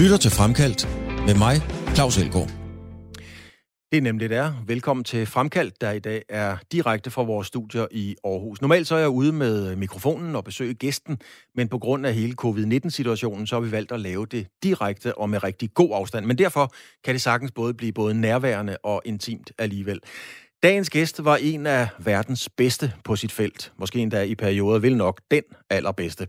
lytter til Fremkaldt med mig, Claus Elgaard. Det er nemlig det er. Velkommen til Fremkaldt, der i dag er direkte fra vores studier i Aarhus. Normalt så er jeg ude med mikrofonen og besøge gæsten, men på grund af hele covid-19-situationen, så har vi valgt at lave det direkte og med rigtig god afstand. Men derfor kan det sagtens både blive både nærværende og intimt alligevel. Dagens gæst var en af verdens bedste på sit felt. Måske endda i perioder vil nok den allerbedste.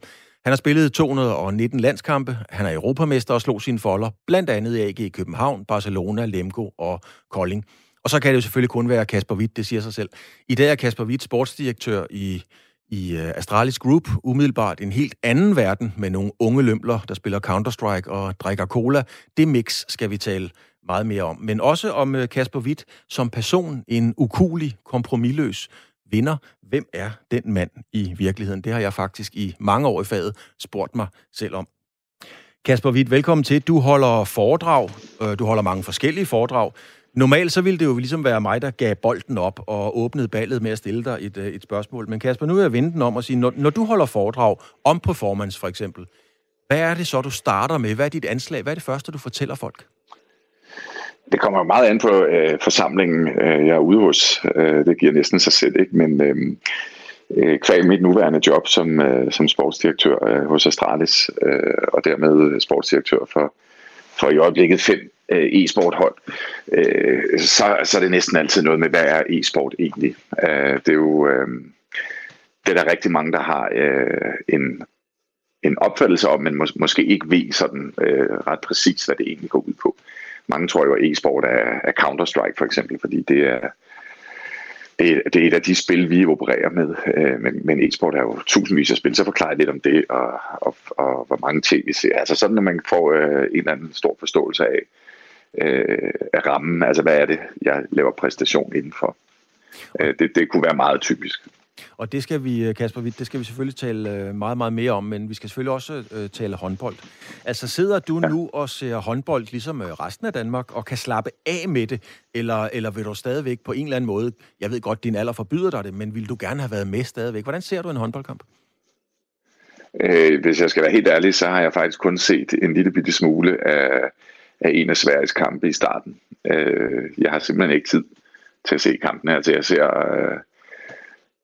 Han har spillet 219 landskampe, han er europamester og slog sine folder, blandt andet i AG i København, Barcelona, Lemgo og Kolding. Og så kan det jo selvfølgelig kun være Kasper Witt, det siger sig selv. I dag er Kasper Witt sportsdirektør i, i øh, Astralis Group, umiddelbart en helt anden verden med nogle unge lømler, der spiller Counter-Strike og drikker cola. Det mix skal vi tale meget mere om. Men også om øh, Kasper Witt som person, en ukulig, kompromilløs vinder. Hvem er den mand i virkeligheden? Det har jeg faktisk i mange år i faget spurgt mig selv om. Kasper Witt, velkommen til. Du holder foredrag. Øh, du holder mange forskellige foredrag. Normalt så ville det jo ligesom være mig, der gav bolden op og åbnede ballet med at stille dig et, øh, et spørgsmål. Men Kasper, nu vil jeg vende den om og sige, når, når du holder foredrag om performance for eksempel, hvad er det så, du starter med? Hvad er dit anslag? Hvad er det første, du fortæller folk? Det kommer meget an på øh, forsamlingen, øh, jeg er ude hos. Øh, det giver næsten sig selv, ikke? Men øh, øh, kvæg mit nuværende job som, øh, som sportsdirektør øh, hos Astralis, øh, og dermed sportsdirektør for, for i øjeblikket fem øh, e-sport-hold, øh, så, så er det næsten altid noget med, hvad er e-sport egentlig? Øh, det er jo... Øh, det er der rigtig mange, der har øh, en, en opfattelse om, men mås- måske ikke ved sådan øh, ret præcis, hvad det egentlig går ud på. Mange tror jo, at e-sport er, er Counter-Strike for eksempel, fordi det er, det, er, det er et af de spil, vi opererer med. Øh, men, men e-sport er jo tusindvis af spil, så forklarer jeg lidt om det, og, og, og hvor mange ting vi ser. Altså sådan, at man får øh, en eller anden stor forståelse af, øh, af rammen. Altså hvad er det, jeg laver præstation indenfor. Øh, det, det kunne være meget typisk. Og det skal vi, øh, Kasper, det skal vi selvfølgelig tale øh, meget, meget mere om, men vi skal selvfølgelig også uh, tale håndbold. Altså sidder du ja. nu og ser håndbold ligesom resten af Danmark, og kan slappe af med det, eller, eller vil du stadigvæk på en eller anden måde, jeg ved godt, din alder forbyder dig det, men vil du gerne have været med stadigvæk? Hvordan ser du en håndboldkamp? Øh, hvis jeg skal være helt ærlig, så har jeg faktisk kun set en lille bitte smule af, af en af Sveriges kampe i starten. Øh, jeg har simpelthen ikke tid til at se kampen her, til jeg ser... Øh,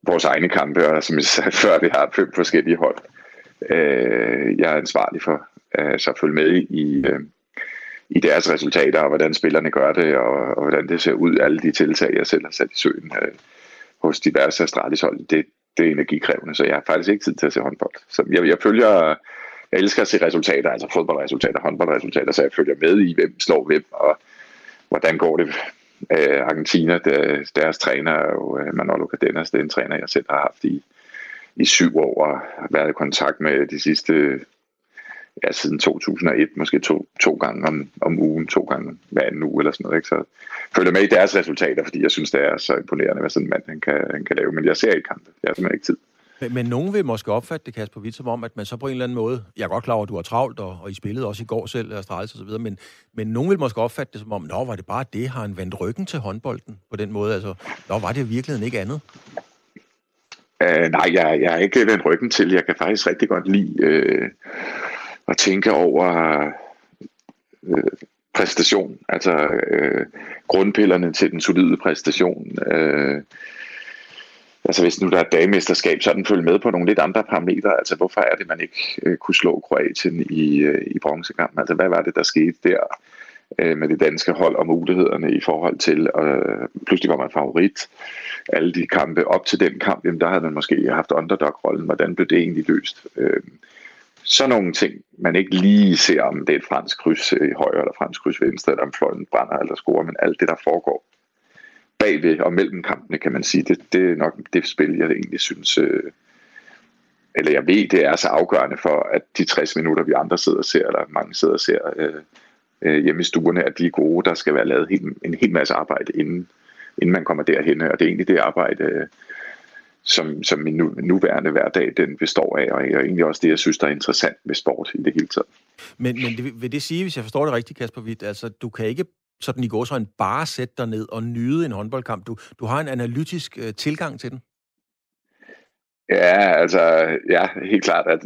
vores egne kampe, og som jeg sagde før, vi har fem forskellige hold. Øh, jeg er ansvarlig for altså at følge med i, øh, i deres resultater, og hvordan spillerne gør det, og, og hvordan det ser ud, alle de tiltag, jeg selv har sat i søen øh, hos diverse Astralis-hold. Det, det er energikrævende, så jeg har faktisk ikke tid til at se håndbold. Så jeg, jeg følger, jeg elsker at se resultater, altså fodboldresultater, håndboldresultater, så jeg følger med i, hvem slår hvem, og hvordan går det Øh, Argentina, der, deres træner er jo øh, Manolo Cardenas, det er en træner, jeg selv har haft i, i syv år, og har været i kontakt med de sidste, ja, siden 2001, måske to, to gange om, om ugen, to gange hver anden uge eller sådan noget. Ikke? Så følger med i deres resultater, fordi jeg synes, det er så imponerende, hvad sådan en mand han kan, han kan lave. Men jeg ser ikke kampe. Jeg har simpelthen ikke tid. Men, men nogen vil måske opfatte det, Kasper Witt, som om, at man så på en eller anden måde, jeg er godt klar over, at du har travlt, og, og I spillede også i går selv, og Astralis og så videre, men, men nogen vil måske opfatte det som om, nå, var det bare det, har han vendt ryggen til håndbolden på den måde? Altså, nå, var det i virkeligheden ikke andet? Uh, nej, jeg, jeg er ikke vendt ryggen til. Jeg kan faktisk rigtig godt lide uh, at tænke over uh, præstation, altså uh, grundpillerne til den solide præstation. Uh, altså hvis nu der er dagemesterskab, så den følge med på nogle lidt andre parametre. Altså hvorfor er det, man ikke øh, kunne slå Kroatien i, øh, i bronzekampen? Altså hvad var det, der skete der øh, med det danske hold og mulighederne i forhold til, øh, pludselig var man favorit. Alle de kampe op til den kamp, jamen der havde man måske haft underdog-rollen. Hvordan blev det egentlig løst? Øh, så nogle ting, man ikke lige ser, om det er et fransk kryds i højre eller fransk kryds venstre, eller om fløjen brænder eller scorer, men alt det, der foregår bagved og mellem kampene, kan man sige. Det, det er nok det spil, jeg egentlig synes, øh, eller jeg ved, det er så afgørende for, at de 60 minutter, vi andre sidder og ser, eller mange sidder og ser øh, øh, hjemme i stuerne, at de er gode. Der skal være lavet helt, en hel masse arbejde, inden, inden man kommer derhen. Og det er egentlig det arbejde, øh, som, som min nu, nuværende hverdag den består af, og egentlig også det, jeg synes, der er interessant med sport i det hele taget. Men, men det, vil det sige, hvis jeg forstår det rigtigt, Kasper Witt, altså du kan ikke sådan i går så en bare sætte dig ned og nyde en håndboldkamp. Du, du har en analytisk øh, tilgang til den. Ja, altså, ja, helt klart. At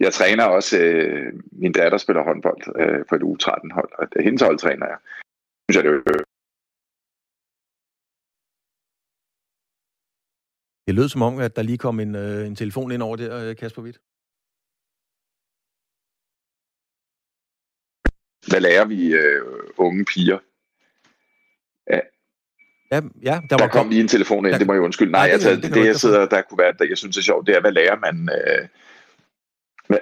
jeg træner også, øh, min datter spiller håndbold øh, på et U13-hold, og det, hendes hold træner jeg. Synes jeg, det er Det lød som om, at der lige kom en, øh, en telefon ind over der, øh, Kasper Witt. Hvad lærer vi øh, unge piger? Ja, ja der, der var kom lige en telefon ind, der, det må jeg undskylde. Nej, Nej det, altså, det, det, jeg sidder, der kunne være, der jeg synes er sjovt, det er, hvad lærer man... Øh, hvad,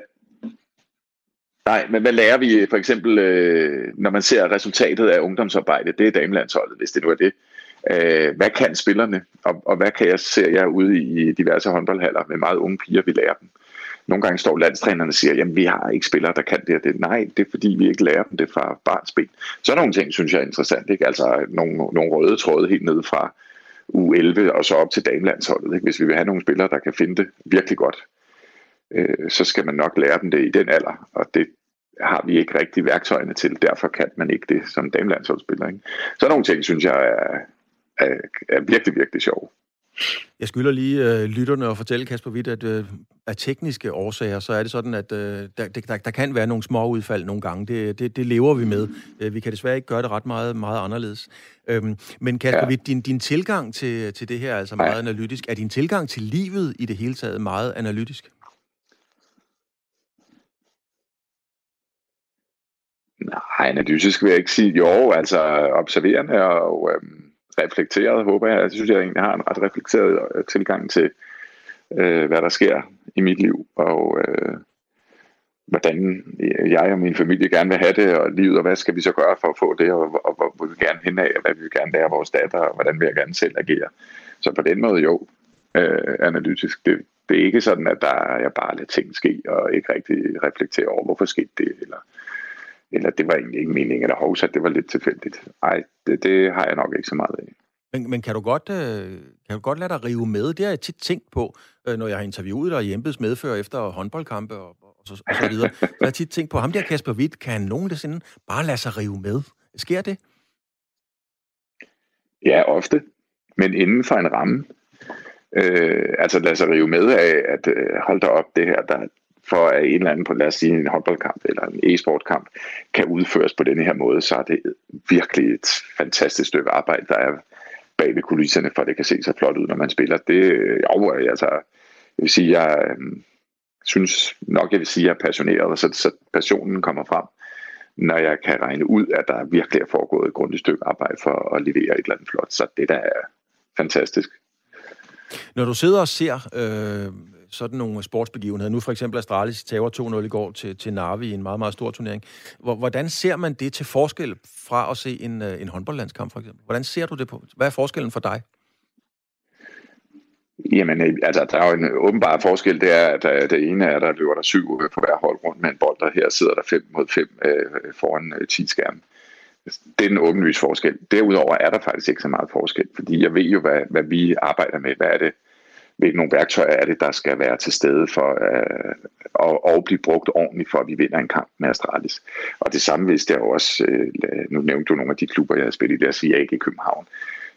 nej, men hvad lærer vi for eksempel, øh, når man ser resultatet af ungdomsarbejde? Det er damelandsholdet, hvis det nu er det. Øh, hvad kan spillerne, og, og hvad kan jeg se jeg ude i diverse håndboldhaller med meget unge piger, vi lærer dem. Nogle gange står landstrænerne og siger, jamen vi har ikke spillere, der kan det og det. Nej, det er fordi, vi ikke lærer dem det fra barns ben. Så nogle ting, synes jeg er interessant. Ikke? Altså nogle, nogle røde tråde helt ned fra U11 og så op til damelandsholdet. Ikke? Hvis vi vil have nogle spillere, der kan finde det virkelig godt, øh, så skal man nok lære dem det i den alder. Og det har vi ikke rigtig værktøjerne til. Derfor kan man ikke det som damelandsholdsspiller. Ikke? Så nogle ting, synes jeg er, er, er virkelig, virkelig sjov. Jeg skylder lige øh, lytterne og fortælle, Kasper Witt, at øh, af tekniske årsager, så er det sådan, at øh, der, der, der kan være nogle små udfald nogle gange. Det, det, det lever vi med. Øh, vi kan desværre ikke gøre det ret meget, meget anderledes. Øhm, men Kasper ja. Witt, din, din tilgang til, til det her er altså meget ja. analytisk. Er din tilgang til livet i det hele taget meget analytisk? Nej, analytisk vil jeg ikke sige. Jo, altså observerende og... Øh reflekteret, håber jeg. Jeg synes, jeg egentlig har en ret reflekteret øh, tilgang til, øh, hvad der sker i mit liv, og øh, hvordan jeg og min familie gerne vil have det, og livet, og hvad skal vi så gøre for at få det, og, og hvor vil vi gerne hen af, og hvad vil vi gerne lære vores datter, og hvordan vil jeg gerne selv agere. Så på den måde jo, øh, analytisk. Det, det er ikke sådan, at der jeg bare lader ting ske, og ikke rigtig reflekterer over, hvorfor skete det, eller eller det var egentlig ikke meningen, eller hovsa, det var lidt tilfældigt. Nej, det, det har jeg nok ikke så meget af. Men, men kan, du godt, øh, kan du godt lade dig rive med? Det har jeg tit tænkt på, øh, når jeg har interviewet dig i embeds medfører efter håndboldkampe og, og, så, og så videre. så har jeg tit tænkt på, ham der Kasper Witt, kan han nogensinde bare lade sig rive med? Sker det? Ja, ofte. Men inden for en ramme. Øh, altså lade sig rive med af, at øh, hold da op, det her, der, for at en eller anden, på, lad os sige, en håndboldkamp eller en e-sportkamp, kan udføres på denne her måde, så er det virkelig et fantastisk stykke arbejde, der er bag ved kulisserne, for at det kan se så flot ud, når man spiller. Det øh, jo, øh, altså, jeg vil sige, jeg øh, synes nok, jeg vil sige, at jeg er passioneret, så, så passionen kommer frem, når jeg kan regne ud, at der virkelig er foregået et grundigt stykke arbejde for at levere et eller andet flot. Så det der er fantastisk. Når du sidder og ser øh, sådan nogle sportsbegivenheder. Nu for eksempel Astralis tager 2-0 i går til, til Narvi i en meget, meget stor turnering. Hvordan ser man det til forskel fra at se en, øh, en håndboldlandskamp for eksempel? Hvordan ser du det på? Hvad er forskellen for dig? Jamen, øh, altså, der er jo en åbenbar forskel, det er, at øh, det ene er, der løber der syv på hver hold rundt med en bold, og her sidder der fem mod fem øh, foran øh, 10 skærmen. Det er den åbenlyse forskel. Derudover er der faktisk ikke så meget forskel, fordi jeg ved jo, hvad, hvad vi arbejder med. Hvad er det, hvilke nogle værktøjer er det, der skal være til stede for øh, og, og blive brugt ordentligt, for at vi vinder en kamp med Astralis. Og det samme vidste jeg også, øh, nu nævnte du nogle af de klubber, jeg har spillet i, der siger jeg ikke i København.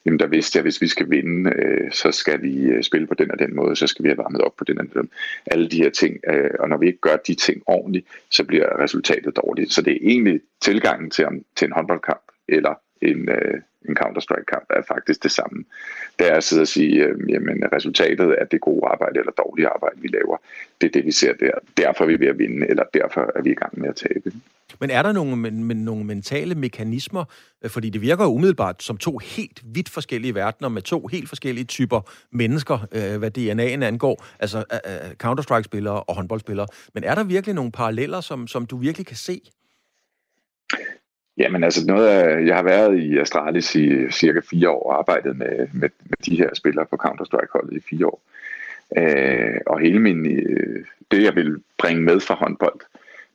Jamen der vidste jeg, at hvis vi skal vinde, øh, så skal vi øh, spille på den og den måde, så skal vi have varmet op på den og den. Alle de her ting. Øh, og når vi ikke gør de ting ordentligt, så bliver resultatet dårligt. Så det er egentlig tilgangen til, til en håndboldkamp, eller en, øh, en Counter-Strike-kamp er faktisk det samme. Det er at sidde og sige, øh, jamen resultatet af det gode arbejde eller dårlige arbejde, vi laver, det er det, vi ser der. Derfor er vi ved at vinde, eller derfor er vi i gang med at tabe. Men er der nogle, men, men, nogle mentale mekanismer? Fordi det virker jo umiddelbart som to helt vidt forskellige verdener med to helt forskellige typer mennesker, øh, hvad DNA'en angår, altså øh, øh, Counter-Strike-spillere og håndboldspillere. Men er der virkelig nogle paralleller, som, som du virkelig kan se? Jamen altså noget af, jeg har været i Astralis i cirka fire år og arbejdet med, med, med de her spillere på Counter-Strike-holdet i fire år. Øh, og hele min, øh, det jeg ville bringe med fra håndbold,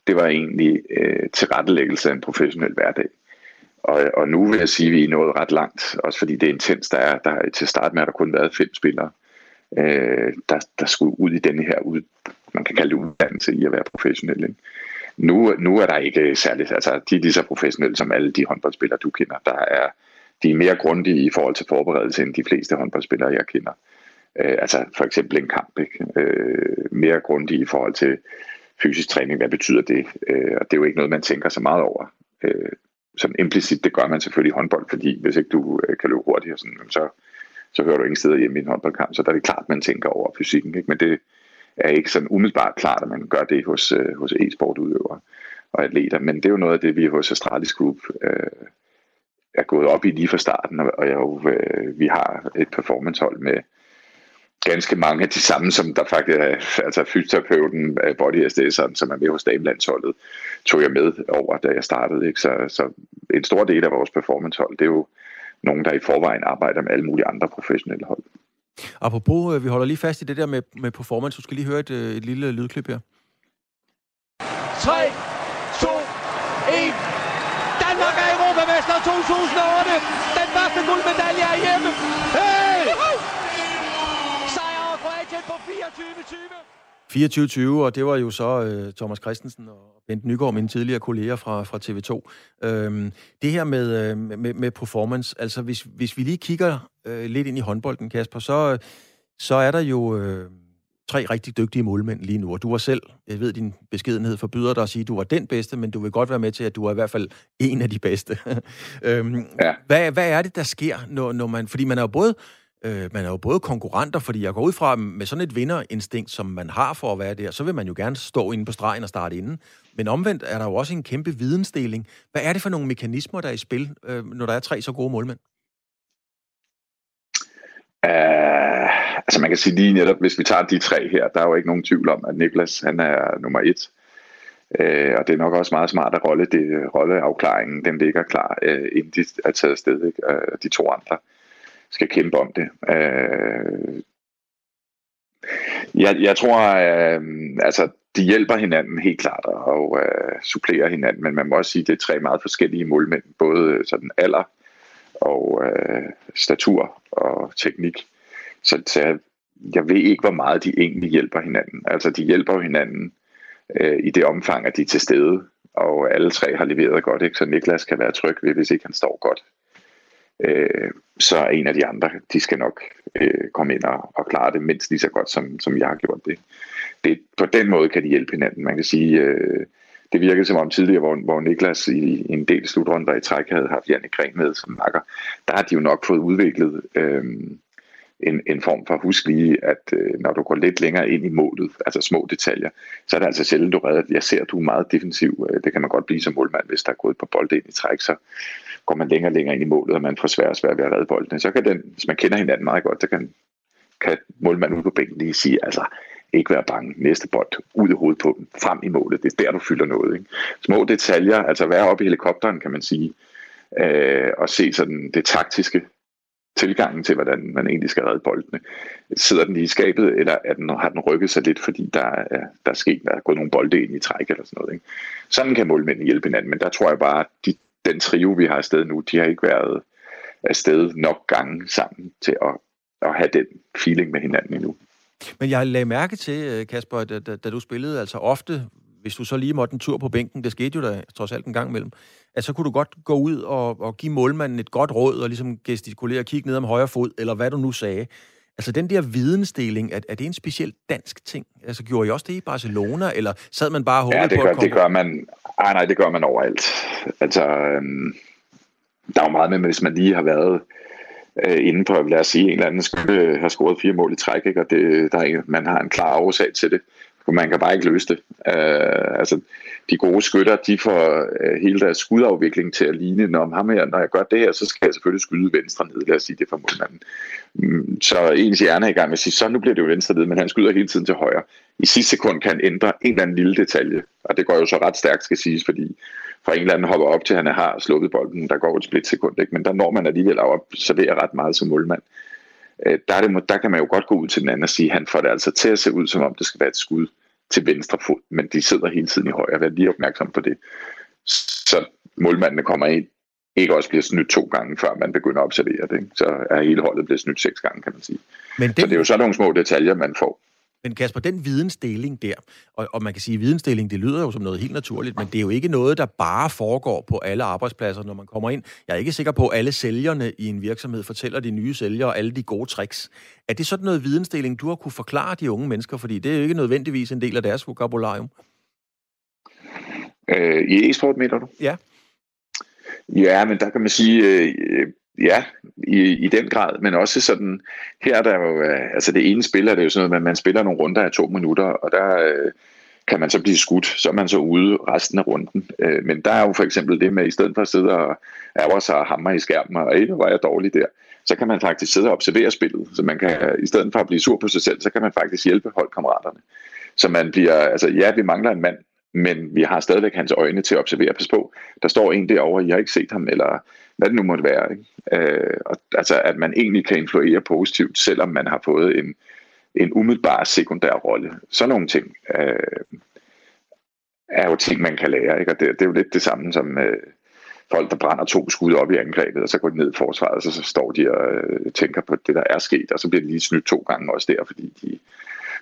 det var egentlig øh, tilrettelæggelse af en professionel hverdag. Og, og nu vil jeg sige, at vi er nået ret langt, også fordi det er intens. Der er, der, til start med har der kun været fem spillere, øh, der, der skulle ud i denne her, ud, man kan kalde det uddannelse i at være professionel. Ikke? Nu, nu er der ikke særligt, altså de er lige så professionelle som alle de håndboldspillere, du kender. Der er, de er mere grundige i forhold til forberedelse end de fleste håndboldspillere, jeg kender. øh, altså for eksempel en kamp, ikke? Øh, mere grundige i forhold til fysisk træning, hvad betyder det? Øh, og det er jo ikke noget, man tænker så meget over. Øh, sådan implicit, det gør man selvfølgelig i håndbold, fordi hvis ikke du øh, kan løbe hurtigt, og sådan, så, så hører du ingen steder hjemme i en håndboldkamp, så der er det klart, man tænker over fysikken. Ikke? Men det er ikke sådan umiddelbart klart, at man gør det hos, øh, hos e-sportudøvere og atleter, men det er jo noget af det, vi hos Astralis Group øh, er gået op i lige fra starten, og jeg, øh, vi har et performancehold med ganske mange af de samme, som der faktisk er, altså fysioterapeuten, øh, body SDS'eren, som er med hos damelandsholdet, tog jeg med over, da jeg startede. Ikke? Så, så en stor del af vores performancehold, det er jo nogen, der i forvejen arbejder med alle mulige andre professionelle hold. Apropos, øh, vi holder lige fast i det der med, med performance. Du skal lige høre et, et lille lydklip her. 3, 2, 1. Danmark er Europamester 2008. Den første guldmedalje er hjemme. Hey! Sejr over Kroatien på 24-20. 24-20, og det var jo så uh, Thomas Christensen og Bent Nygaard, mine tidligere kolleger fra, fra TV2. Øhm, det her med, uh, med, med performance, altså hvis, hvis vi lige kigger uh, lidt ind i håndbolden, Kasper, så, så er der jo... Uh, tre rigtig dygtige målmænd lige nu, og du var selv, jeg ved, din beskedenhed forbyder dig at sige, at du var den bedste, men du vil godt være med til, at du er i hvert fald en af de bedste. øhm, ja. hvad, hvad er det, der sker, når, når man... Fordi man er jo både øh, man er jo både konkurrenter, fordi jeg går ud fra, med sådan et vinderinstinkt, som man har for at være der, så vil man jo gerne stå inde på stregen og starte inden. Men omvendt er der jo også en kæmpe vidensdeling. Hvad er det for nogle mekanismer, der er i spil, øh, når der er tre så gode målmænd? Uh, altså man kan sige lige netop, hvis vi tager de tre her, der er jo ikke nogen tvivl om, at Niklas han er nummer et. Uh, og det er nok også meget smart at rolle det, rolleafklaringen, den ligger klar, uh, inden de er taget afsted, ikke? Uh, de to andre skal kæmpe om det. Øh, jeg, jeg tror, øh, altså de hjælper hinanden helt klart og øh, supplerer hinanden, men man må også sige, at det er tre meget forskellige målmænd, både øh, sådan alder, og øh, statur og teknik. Så, så jeg, jeg ved ikke, hvor meget de egentlig hjælper hinanden. Altså, de hjælper hinanden øh, i det omfang, at de er til stede, og alle tre har leveret godt, ikke? så Niklas kan være tryg ved, hvis ikke han står godt. Øh, så er en af de andre, de skal nok øh, komme ind og, og klare det mindst lige så godt, som, som jeg har gjort det. det. På den måde kan de hjælpe hinanden. Man kan sige, øh, det virkede som om tidligere, hvor, hvor Niklas i, en del slutrunder i træk havde haft Janne Gren med som makker, der har de jo nok fået udviklet øh, en, en form for husk lige, at øh, når du går lidt længere ind i målet, altså små detaljer, så er det altså sjældent, du redder. Jeg ser, at du er meget defensiv. Øh, det kan man godt blive som målmand, hvis der er gået på bolde ind i træk, så går man længere og længere ind i målet, og man får svært og svært ved at redde bolden. Så kan den, hvis man kender hinanden meget godt, så kan, kan målmanden ude på bænken lige sige, altså, ikke være bange. Næste bold ud i hovedet på dem. Frem i målet. Det er der, du fylder noget. Ikke? Små detaljer, altså være oppe i helikopteren, kan man sige. Øh, og se sådan det taktiske tilgangen til, hvordan man egentlig skal redde boldene. Sidder den lige i skabet, eller er den, har den rykket sig lidt, fordi der er, der er sket, der er gået nogle bolde ind i træk eller sådan noget. Ikke? Sådan kan målmændene hjælpe hinanden, men der tror jeg bare, at de, den trio, vi har afsted nu, de har ikke været afsted nok gange sammen til at, at have den feeling med hinanden endnu. Men jeg lagde mærke til, øh, Kasper, da, da, da du spillede, altså ofte, hvis du så lige måtte en tur på bænken, det skete jo da trods alt en gang imellem, at så kunne du godt gå ud og, og give målmanden et godt råd, og ligesom gestikulere og kigge ned om højre fod, eller hvad du nu sagde. Altså den der vidensdeling, er, er det en speciel dansk ting? Altså gjorde I også det i Barcelona, eller sad man bare og ja, det på gør, det gør man. Ej, nej, det gør man overalt. Altså, øhm, der er jo meget med, hvis man lige har været øh, inde på, lad os sige, en eller anden skulle have scoret fire mål i træk, ikke? og det, der er, man har en klar årsag til det. Man kan bare ikke løse det. Øh, altså, de gode skytter, de får øh, hele deres skudafvikling til at ligne, når, ham her, når jeg gør det her, så skal jeg selvfølgelig skyde venstre ned, lad os sige det for målmanden. Mm, så ens hjerne er i gang med at sige, så nu bliver det jo venstre ned, men han skyder hele tiden til højre. I sidste sekund kan han ændre en eller anden lille detalje, og det går jo så ret stærkt, skal siges, fordi fra en eller anden hopper op til, han har slukket bolden, der går et splitsekund, ikke? men der når man alligevel at observere ret meget som målmand. Øh, der, er det, der kan man jo godt gå ud til den anden og sige, at han får det altså til at se ud, som om det skal være et skud til venstre fod, men de sidder hele tiden i højre. Vær lige opmærksom på det. Så målmandene kommer ind, ikke også bliver snydt to gange, før man begynder at observere det. Ikke? Så er hele holdet blevet snydt seks gange, kan man sige. Men det... Så det er jo sådan nogle små detaljer, man får. Men Kasper, den vidensdeling der, og, og man kan sige, at vidensdeling, det lyder jo som noget helt naturligt, men det er jo ikke noget, der bare foregår på alle arbejdspladser, når man kommer ind. Jeg er ikke sikker på, at alle sælgerne i en virksomhed fortæller de nye sælgere alle de gode tricks. Er det sådan noget vidensdeling, du har kunne forklare de unge mennesker? Fordi det er jo ikke nødvendigvis en del af deres vokabularium. Øh, I e-sport, mener du? Ja. Ja, men der kan man sige, øh, ja, i, i den grad, men også sådan, her er der jo, øh, altså det ene spil er det jo sådan noget, at man spiller nogle runder af to minutter, og der øh, kan man så blive skudt, så er man så ude resten af runden. Øh, men der er jo for eksempel det med, at i stedet for at sidde og ærger sig og hammer i skærmen, og ikke, var jeg dårlig der, så kan man faktisk sidde og observere spillet, så man kan, i stedet for at blive sur på sig selv, så kan man faktisk hjælpe holdkammeraterne. Så man bliver, altså ja, vi mangler en mand, men vi har stadigvæk hans øjne til at observere. Pas på, der står en derovre, jeg har ikke set ham, eller hvad det nu måtte være. Ikke? Øh, og, altså, at man egentlig kan influere positivt, selvom man har fået en, en umiddelbar sekundær rolle. Sådan nogle ting øh, er jo ting, man kan lære. Ikke? Og det, det er jo lidt det samme som øh, folk, der brænder to skud op i angrebet, og så går de ned i forsvaret, og så, så står de og øh, tænker på det, der er sket, og så bliver de lige snydt to gange også der, fordi de...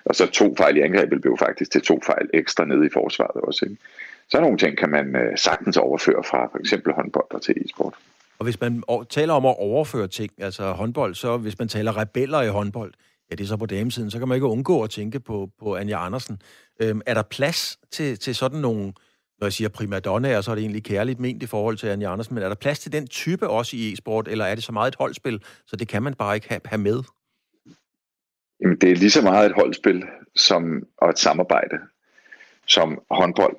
Og så to fejl i angrebet blev faktisk til to fejl ekstra nede i forsvaret også. Ikke? Så nogle ting kan man øh, sagtens overføre fra for eksempel håndbold og til e-sport. Og hvis man taler om at overføre ting, altså håndbold, så hvis man taler rebeller i håndbold, ja, det er så på damesiden, så kan man ikke undgå at tænke på, på Anja Andersen. Øhm, er der plads til, til sådan nogle, når jeg siger primadonnaer, så er det egentlig kærligt ment i forhold til Anja Andersen, men er der plads til den type også i e-sport, eller er det så meget et holdspil, så det kan man bare ikke have, have med? Jamen, det er lige så meget et holdspil som, og et samarbejde som håndbold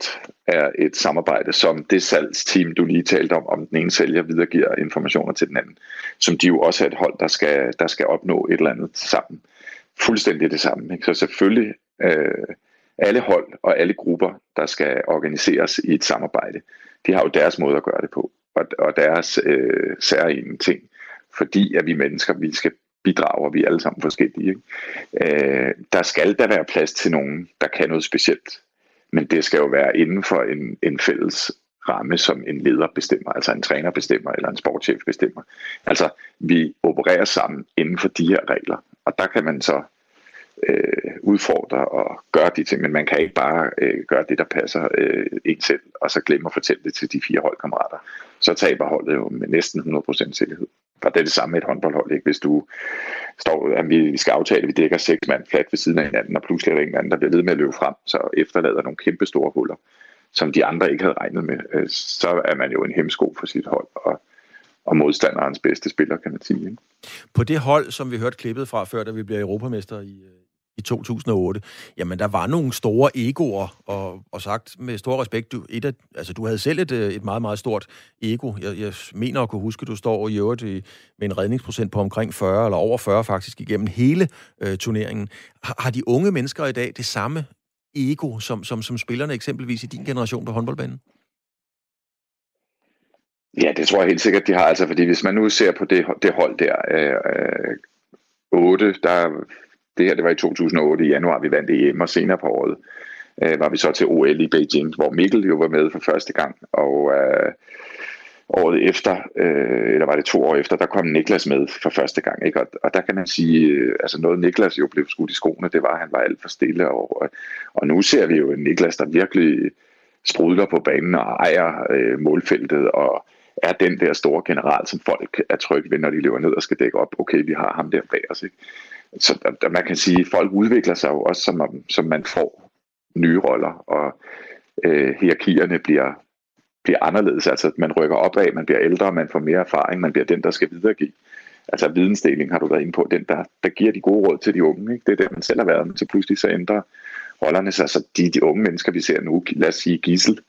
er et samarbejde, som det salgsteam, du lige talte om, om den ene sælger videregiver informationer til den anden, som de jo også er et hold, der skal, der skal opnå et eller andet sammen. Fuldstændig det samme. Ikke? Så selvfølgelig øh, alle hold og alle grupper, der skal organiseres i et samarbejde, de har jo deres måde at gøre det på, og, og deres øh, særlige ting, fordi at vi mennesker, vi skal bidrager vi er alle sammen forskellige. Ikke? Øh, der skal der være plads til nogen, der kan noget specielt men det skal jo være inden for en, en fælles ramme, som en leder bestemmer, altså en træner bestemmer, eller en sportschef bestemmer. Altså, vi opererer sammen inden for de her regler, og der kan man så øh, udfordre og gøre de ting, men man kan ikke bare øh, gøre det, der passer øh, en selv, og så glemme at fortælle det til de fire holdkammerater. Så taber holdet jo med næsten 100% sikkerhed. Og det er det samme med et håndboldhold. Ikke? Hvis du står, at vi skal aftale, at vi dækker seks mand flat ved siden af hinanden, og pludselig er der en anden, der bliver ved med at løbe frem, så efterlader nogle kæmpe store huller, som de andre ikke havde regnet med, øh, så er man jo en hemsko for sit hold, og, og modstanderens bedste spiller, kan man sige. Ikke? På det hold, som vi hørte klippet fra før, da vi bliver europamester i, øh, i 2008, jamen der var nogle store egoer, og, og sagt med stor respekt, du, et af, altså, du havde selv et, øh, et meget, meget stort ego. Jeg, jeg mener at kunne huske, at du står i øvrigt i, med en redningsprocent på omkring 40, eller over 40 faktisk, igennem hele øh, turneringen. Har, har de unge mennesker i dag det samme ego, som, som, som spillerne eksempelvis i din generation på håndboldbanen? Ja, det tror jeg helt sikkert, de har. Altså, fordi hvis man nu ser på det, det hold der, øh, øh 8, der det her det var i 2008 i januar, vi vandt EM, og senere på året øh, var vi så til OL i Beijing, hvor Mikkel jo var med for første gang, og øh, året efter, øh, eller var det to år efter, der kom Niklas med for første gang, ikke? Og, og der kan man sige, øh, altså noget Niklas jo blev skudt i skoene, det var, at han var alt for stille, og, og nu ser vi jo en Niklas, der virkelig sprudler på banen og ejer øh, målfeltet, og er den der store general, som folk er trygge ved, når de løber ned og skal dække op. Okay, vi har ham der bag os. Ikke? Så der, man kan sige, at folk udvikler sig jo også, som, som man får nye roller, og øh, hierarkierne bliver, bliver anderledes. Altså, man rykker opad, man bliver ældre, man får mere erfaring, man bliver den, der skal videregive. Altså vidensdeling har du været inde på, den der, der giver de gode råd til de unge. Ikke? Det er det, man selv har været, men så pludselig så ændrer rollerne sig. Så de, de unge mennesker, vi ser nu, lad os sige Gissel,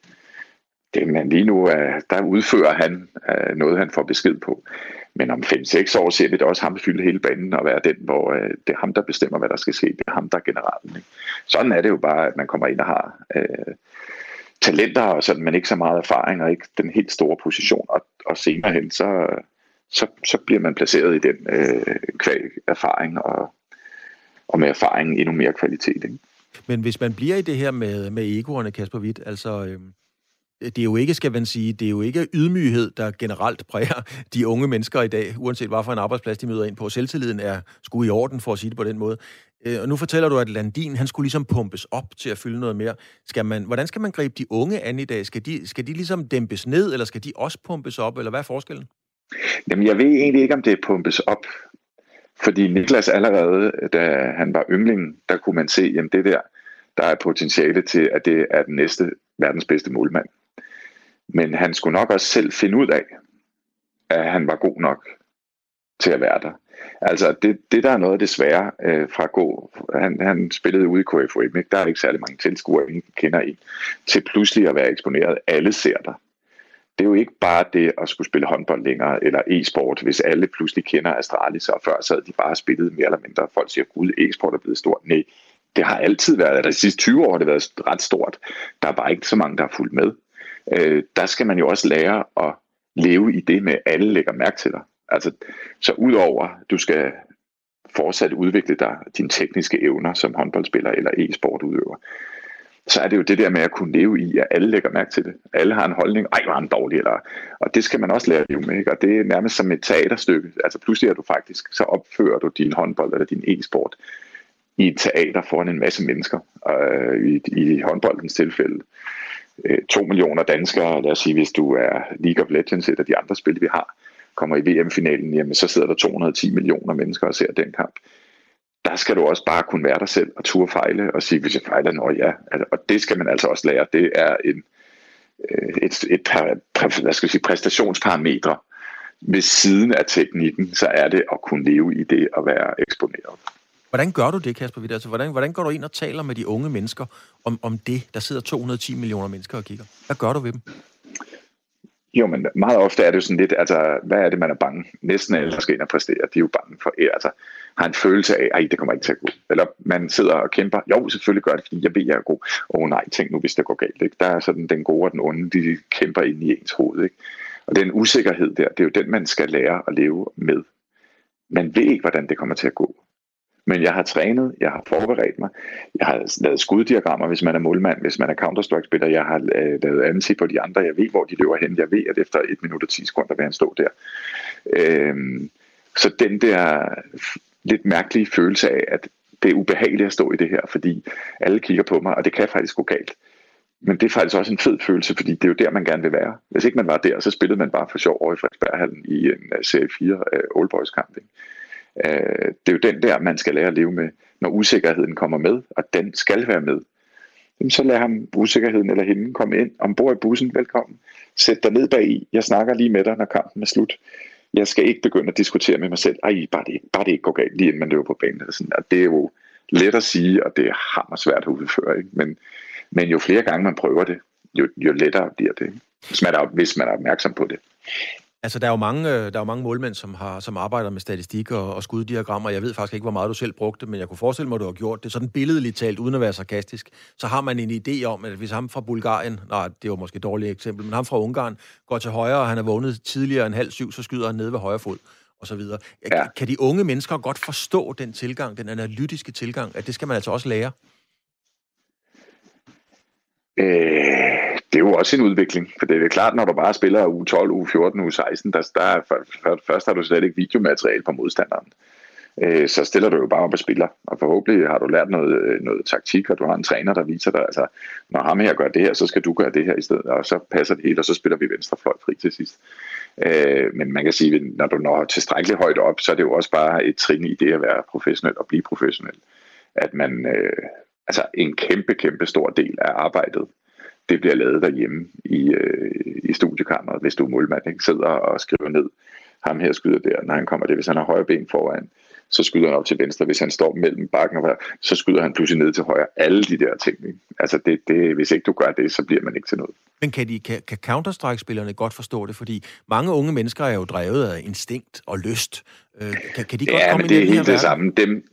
det, men lige nu, der udfører han øh, noget, han får besked på. Men om 5-6 år ser vi det også ham fylde hele banen og være den, hvor øh, det er ham, der bestemmer, hvad der skal ske. Det er ham, der er generalen. Ikke? Sådan er det jo bare, at man kommer ind og har øh, talenter, og sådan, men ikke så meget erfaring, og ikke den helt store position. Og, og senere hen, så, så, så bliver man placeret i den øh, erfaring, og, og med erfaringen endnu mere kvalitet. Ikke? Men hvis man bliver i det her med, med egoerne, Kasper Witt, altså... Øh Øh, det er jo ikke, skal man sige, det er jo ikke ydmyghed, der generelt præger de unge mennesker i dag, uanset hvad for en arbejdsplads de møder ind på. Selvtilliden er sgu i orden, for at sige det på den måde. Øh, og nu fortæller du, at Landin, han skulle ligesom pumpes op til at fylde noget mere. Skal man, hvordan skal man gribe de unge an i dag? Skal de, skal de ligesom dæmpes ned, eller skal de også pumpes op, eller hvad er forskellen? Jamen, jeg ved egentlig ikke, om det pumpes op. Fordi Niklas allerede, da han var yndling, der kunne man se, jamen det der, der er potentiale til, at det er den næste verdens bedste målmand. Men han skulle nok også selv finde ud af, at han var god nok til at være der. Altså, det, det der er noget af det svære øh, fra gå, han, han spillede ude i KFUM, ikke? der er ikke særlig mange tilskuere, ingen kender en, til pludselig at være eksponeret. Alle ser dig. Det er jo ikke bare det at skulle spille håndbold længere, eller e-sport, hvis alle pludselig kender Astralis, og før sad de bare spillet mere eller mindre. Folk siger, gud, e-sport er blevet stort. Nej, det har altid været, eller de sidste 20 år har det været ret stort. Der er bare ikke så mange, der har fulgt med. Øh, der skal man jo også lære at leve i det med, at alle lægger mærke til dig. Altså, så udover, du skal fortsat udvikle dig, dine tekniske evner som håndboldspiller eller e-sport udøver, så er det jo det der med at kunne leve i, at alle lægger mærke til det. Alle har en holdning, ej, hvor er han dårlig, eller, og det skal man også lære at leve med, ikke? og det er nærmest som et teaterstykke. Altså pludselig er du faktisk, så opfører du din håndbold eller din e-sport i et teater foran en masse mennesker, øh, i, i håndboldens tilfælde. Øh, to millioner danskere, lad os sige, hvis du er League of Legends, et af de andre spil, vi har, kommer i VM-finalen, jamen så sidder der 210 millioner mennesker og ser den kamp. Der skal du også bare kunne være dig selv og turde fejle og sige, hvis jeg fejler, nå ja. Altså, og det skal man altså også lære. Det er en, øh, et, et, et hvad skal jeg sige, præstationsparametre. Ved siden af teknikken, så er det at kunne leve i det og være eksponeret. Hvordan gør du det, Kasper Witt? Altså, hvordan, hvordan går du ind og taler med de unge mennesker om, om det? Der sidder 210 millioner mennesker og kigger. Hvad gør du ved dem? Jo, men meget ofte er det jo sådan lidt, altså, hvad er det, man er bange? Næsten alle, der skal ind og præstere, de er jo bange for, altså, har en følelse af, at det kommer ikke til at gå. Eller man sidder og kæmper, jo, selvfølgelig gør det, fordi jeg ved, jeg er god. Åh oh, nej, tænk nu, hvis det går galt. Ikke? Der er sådan den gode og den onde, de kæmper ind i ens hoved. Ikke? Og den usikkerhed der, det er jo den, man skal lære at leve med. Man ved ikke, hvordan det kommer til at gå. Men jeg har trænet, jeg har forberedt mig, jeg har lavet skuddiagrammer, hvis man er målmand, hvis man er Counter-Strike-spiller, jeg har øh, lavet ansi på de andre, jeg ved, hvor de løber hen, jeg ved, at efter 1 minut og 10 sekunder vil han stå der. Øhm, så den der lidt mærkelige følelse af, at det er ubehageligt at stå i det her, fordi alle kigger på mig, og det kan faktisk gå galt. Men det er faktisk også en fed følelse, fordi det er jo der, man gerne vil være. Hvis ikke man var der, så spillede man bare for sjov over i Frederiksberghallen i en uh, serie 4 uh, øh, Old Boys kamp. Ikke? Øh, det er jo den der, man skal lære at leve med, når usikkerheden kommer med, og den skal være med. Så lad ham usikkerheden eller hende komme ind ombord i bussen. Velkommen. Sæt dig ned bag i. Jeg snakker lige med dig, når kampen er slut. Jeg skal ikke begynde at diskutere med mig selv. Ej, bare det, bare det ikke går galt, lige inden man løber på banen. Eller sådan. Og det er jo let at sige, og det er hammer svært at udføre. Ikke? Men, men jo flere gange man prøver det, jo, jo lettere bliver det. Hvis man, er, hvis man er opmærksom på det. Altså, der er jo mange, øh, der er jo mange målmænd, som, har, som arbejder med statistik og, og skuddiagrammer. Jeg ved faktisk ikke, hvor meget du selv brugte, men jeg kunne forestille mig, at du har gjort det. Sådan billedligt talt, uden at være sarkastisk, så har man en idé om, at hvis ham fra Bulgarien, nej, det var måske et dårligt eksempel, men ham fra Ungarn går til højre, og han er vågnet tidligere end halv syv, så skyder han ned ved højre fod og så videre. Ja. Kan de unge mennesker godt forstå den tilgang, den analytiske tilgang, at det skal man altså også lære? Øh det er jo også en udvikling, for det er klart, når du bare spiller u 12, u 14, u 16, der, der for, for, først har du slet ikke videomateriale på modstanderen. Øh, så stiller du jo bare op og spiller, og forhåbentlig har du lært noget, øh, noget taktik, og du har en træner, der viser dig, altså, når ham her gør det her, så skal du gøre det her i stedet, og så passer det hele, og så spiller vi venstrefløj fri til sidst. Øh, men man kan sige, at når du når tilstrækkeligt højt op, så er det jo også bare et trin i det at være professionel og blive professionel. At man, øh, altså en kæmpe, kæmpe stor del af arbejdet, det bliver lavet derhjemme i, øh, i studiekammeret, hvis du er målmand, ikke? sidder og skriver ned, ham her skyder der, når han kommer det, hvis han har højre ben foran, så skyder han op til venstre, hvis han står mellem bakken og så skyder han pludselig ned til højre. Alle de der ting. Ikke? Altså det, det, hvis ikke du gør det, så bliver man ikke til noget. Men kan, de, kan, kan Counter-Strike-spillerne godt forstå det? Fordi mange unge mennesker er jo drevet af instinkt og lyst. Øh, kan, kan de godt ja, komme men det er helt det samme. Dem,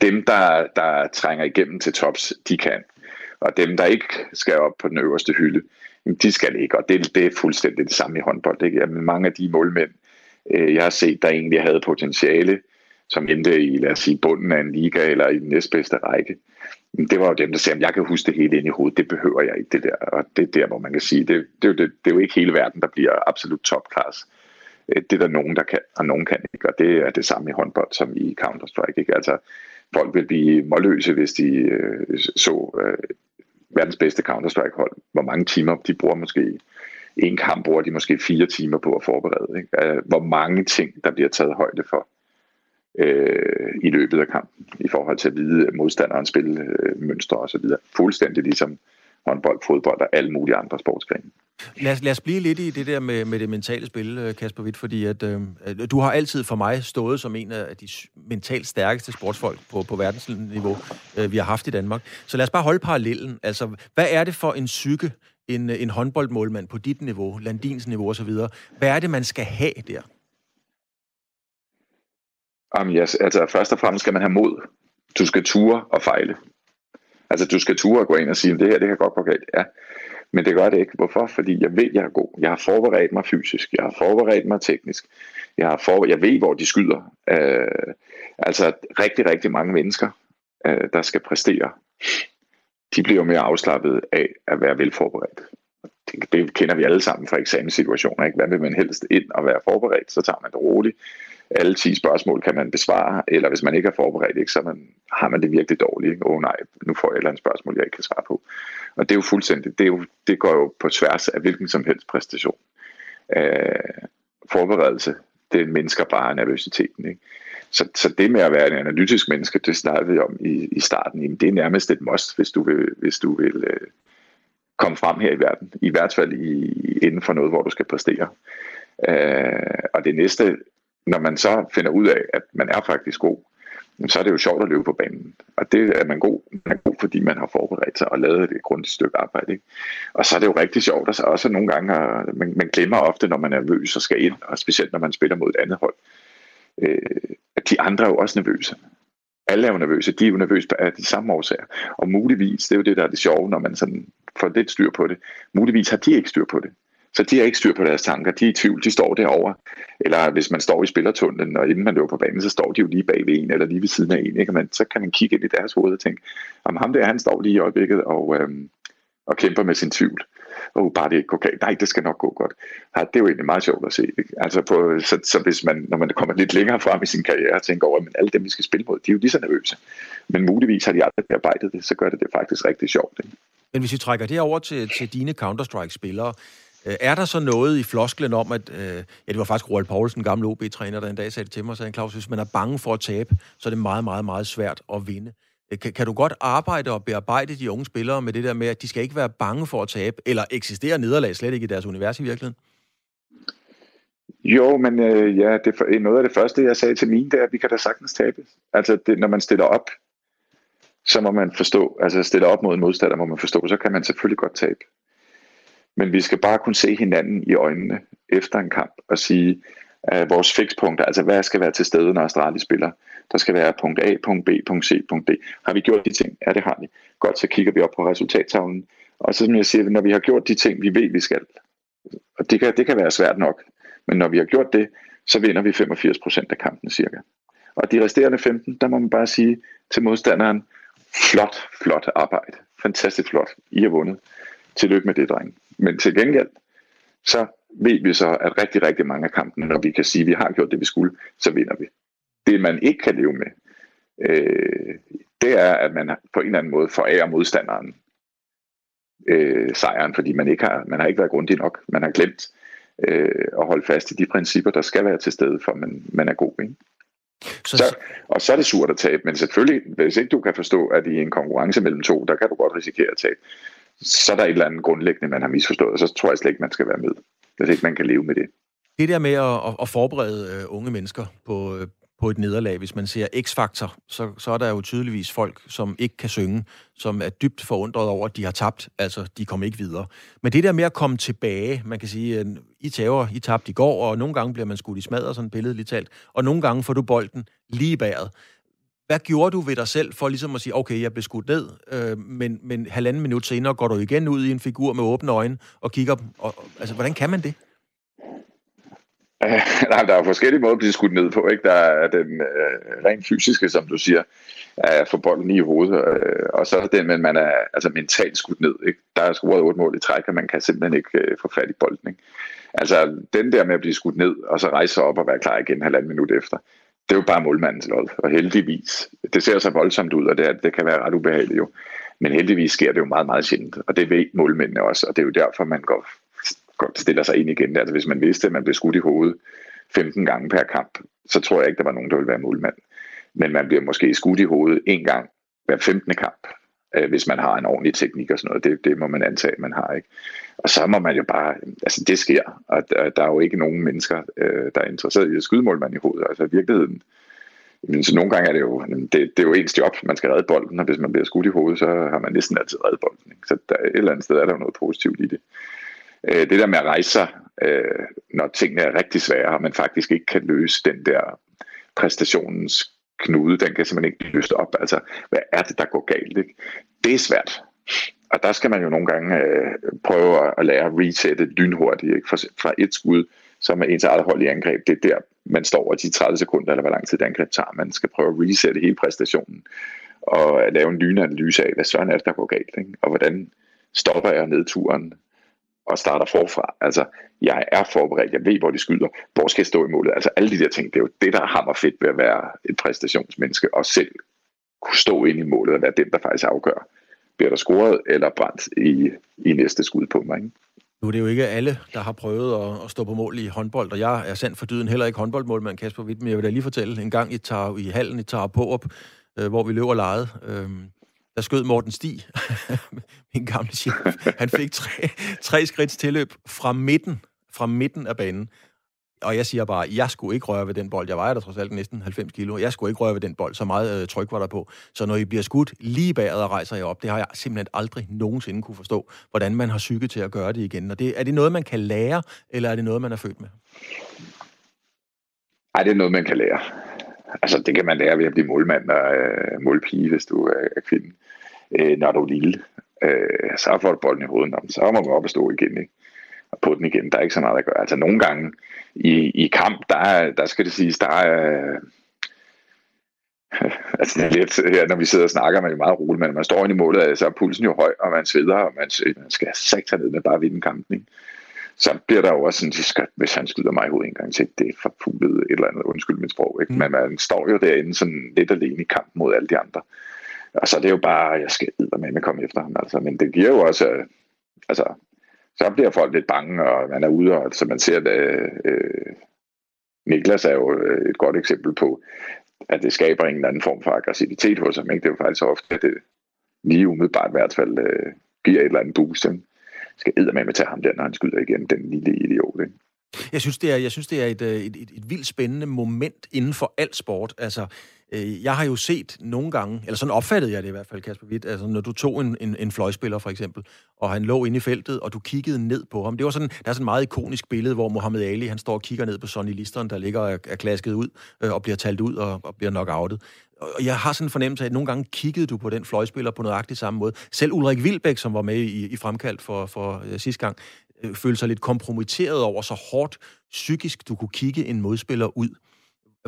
dem der, der trænger igennem til tops, de kan. Og dem, der ikke skal op på den øverste hylde, de skal ikke, og det, det er fuldstændig det samme i håndbold. Ikke? Jamen, mange af de målmænd, øh, jeg har set, der egentlig havde potentiale, som endte i, lad os sige, bunden af en liga eller i den næstbedste række. Det var jo dem, der sagde, at jeg kan huske det hele ind i hovedet. Det behøver jeg ikke, det der. Og det er der, hvor man kan sige, det, det, er, jo, det, det er jo ikke hele verden, der bliver absolut topklasse. Øh, det er der nogen, der kan, og nogen kan ikke. Og det er det samme i håndbold som i Counter-Strike. Ikke? Altså, folk ville blive målløse, hvis de øh, så øh, verdens bedste Counter-Strike-hold. Hvor mange timer de bruger måske en kamp bruger de måske fire timer på at forberede. Ikke? Øh, hvor mange ting, der bliver taget højde for øh, i løbet af kampen, i forhold til at vide modstanderens spilmønstre osv. Fuldstændig ligesom håndbold, fodbold og alle mulige andre sportsgrene. Lad os, lad os blive lidt i det der med, med det mentale spil, øh, Kasper Witt, fordi øh, at, øh, du har altid for mig stået som en af de mentalt stærkeste sportsfolk på, på verdensniveau, øh, vi har haft i Danmark. Så lad os bare holde parallellen. Altså, hvad er det for en psyke, en, øh, en håndboldmålmand på dit niveau, Landins niveau osv., hvad er det, man skal have der? Jamen, yes, altså først og fremmest skal man have mod. Du skal ture og fejle. Altså du skal ture og gå ind og sige, det her det kan godt gå galt. Ja, men det gør det ikke. Hvorfor? Fordi jeg ved, jeg er god. Jeg har forberedt mig fysisk. Jeg har forberedt mig teknisk. Jeg, har for... jeg ved, hvor de skyder. Øh, altså rigtig, rigtig mange mennesker, øh, der skal præstere, de bliver jo mere afslappet af at være velforberedt. Det, det kender vi alle sammen fra eksamenssituationer. Ikke? Hvad vil man helst ind og være forberedt? Så tager man det roligt alle 10 spørgsmål kan man besvare, eller hvis man ikke er forberedt, ikke, så man, har man det virkelig dårligt. Åh oh, nej, nu får jeg et eller andet spørgsmål, jeg ikke kan svare på. Og det er jo fuldstændig, det, er jo, det går jo på tværs af hvilken som helst præstation. Øh, forberedelse, det mindsker bare nervøsiteten. Ikke? Så, så det med at være en analytisk menneske, det snakkede vi om i, i starten, jamen, det er nærmest et must, hvis du vil, hvis du vil øh, komme frem her i verden. I hvert fald i, inden for noget, hvor du skal præstere. Øh, og det næste når man så finder ud af, at man er faktisk god, så er det jo sjovt at løbe på banen. Og det er man god, man er god fordi man har forberedt sig og lavet et grundigt stykke arbejde. Ikke? Og så er det jo rigtig sjovt, og så også nogle gange, man, man glemmer ofte, når man er nervøs og skal ind, og specielt når man spiller mod et andet hold, øh, at de andre er jo også nervøse. Alle er jo nervøse, de er jo nervøse af de samme årsager. Og muligvis, det er jo det, der er det sjove, når man sådan får lidt styr på det, muligvis har de ikke styr på det. Så de har ikke styr på deres tanker. De er i tvivl. De står derovre. Eller hvis man står i spillertunnelen, og inden man løber på banen, så står de jo lige bag ved en, eller lige ved siden af en. Ikke? man, så kan man kigge ind i deres hoved og tænke, om ham der, han står lige i øjeblikket og, øhm, og kæmper med sin tvivl. Og bare det ikke går galt. Nej, det skal nok gå godt. Ja, det er jo egentlig meget sjovt at se. Ikke? Altså på, så, så, hvis man, når man kommer lidt længere frem i sin karriere og tænker over, at alle dem, vi skal spille mod, de er jo lige så nervøse. Men muligvis har de aldrig bearbejdet det, så gør det det faktisk rigtig sjovt. Ikke? Men hvis vi trækker det over til, til dine Counter-Strike-spillere, Øh, er der så noget i flosklen om, at... Øh, ja, det var faktisk Roald Poulsen, gammel OB-træner, der en dag sagde det til mig, sagde Claus, hvis man er bange for at tabe, så er det meget, meget, meget svært at vinde. Øh, kan, kan du godt arbejde og bearbejde de unge spillere med det der med, at de skal ikke være bange for at tabe, eller eksisterer nederlag slet ikke i deres univers i virkeligheden? Jo, men øh, ja, det er øh, noget af det første, jeg sagde til mine, det er, at vi kan da sagtens tabe. Altså, det, når man stiller op, så må man forstå, altså stiller op mod en modstander, må man forstå, så kan man selvfølgelig godt tabe. Men vi skal bare kunne se hinanden i øjnene efter en kamp og sige, at vores fikspunkter, altså hvad skal være til stede, når Astralis spiller. Der skal være punkt A, punkt B, punkt C, punkt D. Har vi gjort de ting? Ja, det har vi. Godt, så kigger vi op på resultattavlen. Og så som jeg siger, når vi har gjort de ting, vi ved, vi skal, og det kan, det kan være svært nok, men når vi har gjort det, så vinder vi 85% af kampen cirka. Og de resterende 15, der må man bare sige til modstanderen, flot, flot arbejde. Fantastisk flot. I har vundet. Tillykke med det, dreng. Men til gengæld, så ved vi så, at rigtig, rigtig mange af kampene, når vi kan sige, at vi har gjort det, vi skulle, så vinder vi. Det, man ikke kan leve med, øh, det er, at man på en eller anden måde forærer modstanderen øh, sejren, fordi man ikke har, man har ikke været grundig nok. Man har glemt øh, at holde fast i de principper, der skal være til stede, for man, man er god. Ikke? Så, så, og så er det surt at tabe, men selvfølgelig, hvis ikke du kan forstå, at i en konkurrence mellem to, der kan du godt risikere at tabe så er der et eller andet grundlæggende, man har misforstået, og så tror jeg slet ikke, man skal være med, hvis ikke man kan leve med det. Det der med at, at forberede øh, unge mennesker på, øh, på et nederlag, hvis man ser X-faktor, så, så er der jo tydeligvis folk, som ikke kan synge, som er dybt forundret over, at de har tabt, altså de kommer ikke videre. Men det der med at komme tilbage, man kan sige, øh, I tager, I tabte i går, og nogle gange bliver man skudt i smadret, sådan billedligt talt, og nogle gange får du bolden lige bæret. Hvad gjorde du ved dig selv for ligesom at sige, okay, jeg blev skudt ned, øh, men, men halvanden minut senere går du igen ud i en figur med åbne øjne og kigger, og, altså hvordan kan man det? nej, der er forskellige måder at blive skudt ned på. Ikke? Der er den øh, rent fysiske, som du siger, at få bolden i hovedet, øh, og så er den, men man er altså mentalt skudt ned. Ikke? Der er scoret otte mål i træk, og man kan simpelthen ikke øh, få fat i bolden. Ikke? Altså den der med at blive skudt ned, og så rejse sig op og være klar igen halvanden minut efter, det er jo bare målmandens lod, og heldigvis. Det ser så voldsomt ud, og det, det kan være ret ubehageligt jo. Men heldigvis sker det jo meget, meget sjældent, og det ved målmændene også, og det er jo derfor, man går, går stiller sig ind igen. Altså hvis man vidste, at man blev skudt i hovedet 15 gange per kamp, så tror jeg ikke, der var nogen, der ville være målmand. Men man bliver måske skudt i hovedet en gang hver 15. kamp, øh, hvis man har en ordentlig teknik og sådan noget. Det, det må man antage, at man har. ikke. Og så må man jo bare, altså det sker, og der, der er jo ikke nogen mennesker, øh, der er interesseret i at skyde målmand i hovedet. Altså i virkeligheden, men så nogle gange er det jo, det, det er jo ens job, man skal redde bolden, og hvis man bliver skudt i hovedet, så har man næsten altid reddet bolden. Ikke? Så der, et eller andet sted er der jo noget positivt i det. Øh, det der med at rejse sig, øh, når tingene er rigtig svære, og man faktisk ikke kan løse den der præstationens knude, den kan simpelthen ikke løse op. Altså, hvad er det, der går galt? Ikke? Det er svært. Og der skal man jo nogle gange øh, prøve at lære at resette lynhurtigt. Ikke? Fra, fra et skud, som er ens eget hold i angreb, det er der, man står over de 30 sekunder, eller hvor lang tid det angreb tager. Man skal prøve at resette hele præstationen, og lave en lynanalyse af, hvad søren er det, der går galt, ikke? og hvordan stopper jeg nedturen, og starter forfra. Altså, jeg er forberedt, jeg ved, hvor de skyder, hvor skal jeg stå i målet. Altså, alle de der ting, det er jo det, der har hammer fedt ved at være et præstationsmenneske, og selv kunne stå ind i målet og være den, der faktisk afgør, bliver der scoret eller brændt i, i næste skud på mig. Ikke? Nu er det jo ikke alle, der har prøvet at, at stå på mål i håndbold, og jeg er sandt for dyden heller ikke håndboldmålmand, Kasper Witt, men jeg vil da lige fortælle, en gang i, tar, i hallen i Tar op, øh, hvor vi løber lejet, øh, der skød Morten Stig, min gamle chef. Han fik tre, tre skridts tilløb fra midten, fra midten af banen. Og jeg siger bare, jeg skulle ikke røre ved den bold. Jeg vejer der trods alt næsten 90 kilo. Jeg skulle ikke røre ved den bold. Så meget øh, tryk var der på. Så når I bliver skudt lige bagad og rejser jeg op, det har jeg simpelthen aldrig nogensinde kunne forstå, hvordan man har psyke til at gøre det igen. Og det, er det noget, man kan lære, eller er det noget, man er født med? Nej, det er noget, man kan lære. Altså, det kan man lære ved at blive målmand og øh, målpige, hvis du er, er kvinde øh, når du er lille. Øh, så får du bolden i hovedet, så må man op og stå igen, ikke? På den igen. Der er ikke så meget at gøre. Altså nogle gange i, i kamp, der, der skal det siges, der er... altså det er lidt her, når vi sidder og snakker, man er meget roligt, men når man står ind i målet, så er pulsen jo høj, og man sveder, og man, man skal sagt ned med bare at vinde kampen. Ikke? Så bliver der jo også sådan, at hvis han skyder mig i hovedet en gang til, det er forpulet et eller andet, undskyld mit sprog. Ikke? Mm. Men man står jo derinde sådan lidt alene i kampen mod alle de andre. Og så er det jo bare, jeg skal med at komme efter ham. Altså. Men det giver jo også, øh, altså, så bliver folk lidt bange, og man er ude, og så man ser, at øh, Niklas er jo øh, et godt eksempel på, at det skaber en eller anden form for aggressivitet hos ham. Ikke? Det er jo faktisk ofte, at det lige umiddelbart i hvert fald øh, giver et eller andet boost. Ikke? Skal med at tage ham der, når han skyder igen, den lille idiot. Ikke? Jeg synes, det er, jeg synes, det er et, øh, et, et, et vildt spændende moment inden for alt sport. Altså, øh, jeg har jo set nogle gange, eller sådan opfattede jeg det i hvert fald, Kasper Witt, altså når du tog en, en, en fløjspiller for eksempel, og han lå inde i feltet, og du kiggede ned på ham. Det var sådan, der er sådan et meget ikonisk billede, hvor Mohammed Ali, han står og kigger ned på Sonny Listeren, der ligger og er klasket ud, øh, og bliver talt ud og, og bliver knockoutet. Og jeg har sådan en fornemmelse af, at nogle gange kiggede du på den fløjspiller på nøjagtig samme måde. Selv Ulrik Vilbæk, som var med i, i fremkaldt for, for øh, sidste gang, øh, følte sig lidt kompromitteret over så hårdt psykisk, du kunne kigge en modspiller ud.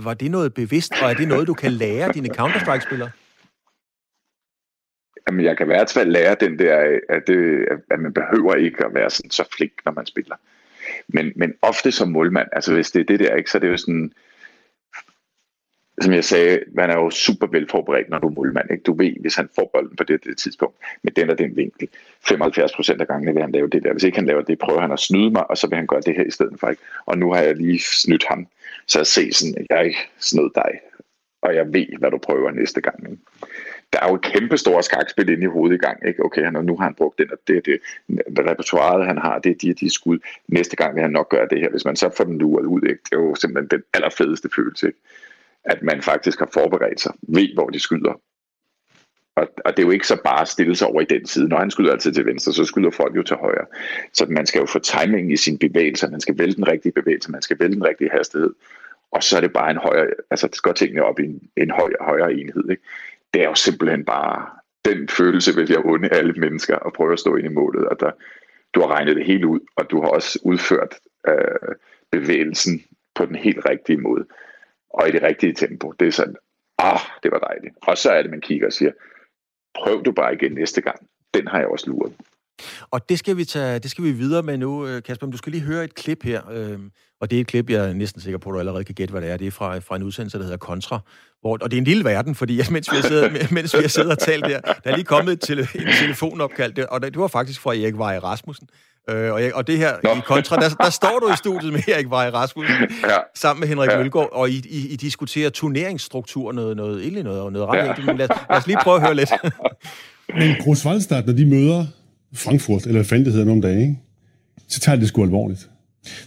Var det noget bevidst, og er det noget, du kan lære dine Counter-Strike-spillere? Jamen, jeg kan i hvert fald lære den der, at, det, at man behøver ikke at være sådan så flink, når man spiller. Men, men ofte som målmand, altså hvis det er det der, ikke, så er det jo sådan, som jeg sagde, man er jo super velforberedt, når du er målmand. Ikke? Du ved, hvis han får bolden på det, det tidspunkt, med den og den vinkel, 75 procent af gangene vil han lave det der. Hvis ikke han laver det, prøver han at snyde mig, og så vil han gøre det her i stedet for. Ikke? Og nu har jeg lige snydt ham, så jeg se sådan, at jeg snød dig, og jeg ved, hvad du prøver næste gang. Ikke? Der er jo et kæmpe stort skakspil ind i hovedet i gang. Ikke? Okay, nu har han brugt den, og det, det, det repertoireet, han har, det er de, de skud. Næste gang vil han nok gøre det her. Hvis man så får den luret ud, ikke? det er jo simpelthen den allerfedeste følelse. Ikke? at man faktisk har forberedt sig, ved hvor de skyder. Og, og det er jo ikke så bare at stille sig over i den side. Når han skyder altid til venstre, så skyder folk jo til højre. Så man skal jo få timing i sin bevægelse, man skal vælge den rigtige bevægelse, man skal vælge den rigtige hastighed. Og så er det bare en højere, altså det går tingene op i en, en højere, højere enhed. Ikke? Det er jo simpelthen bare, den følelse vil jeg unde alle mennesker at prøve at stå ind i målet. Og der, du har regnet det helt ud, og du har også udført øh, bevægelsen på den helt rigtige måde, og i det rigtige tempo. Det er sådan, ah, det var dejligt. Og så er det, man kigger og siger, prøv du bare igen næste gang. Den har jeg også luret. Og det skal vi tage, det skal vi videre med nu, øh, Kasper. Men du skal lige høre et klip her. Øh, og det er et klip, jeg er næsten sikker på, at du allerede kan gætte, hvad det er. Det er fra, fra en udsendelse, der hedder Kontra. Hvor, og det er en lille verden, fordi mens vi har siddet, mens vi har siddet og talt der, der er lige kommet et tele, en telefonopkald, og det, det var faktisk fra Erik Vej Rasmussen. Øh, og, jeg, og det her Nå. i kontra, der, der står du i studiet med Erik Vej Rasmussen, ja. sammen med Henrik ja. Mølgaard, og I, I, I diskuterer turneringsstruktur, noget, noget, noget, noget, noget ret ja. Men lad, lad os lige prøve at høre lidt. Men Groß Wallstadt, når de møder Frankfurt, eller hvad fanden det hedder nogle dage, ikke? så tager det sgu alvorligt.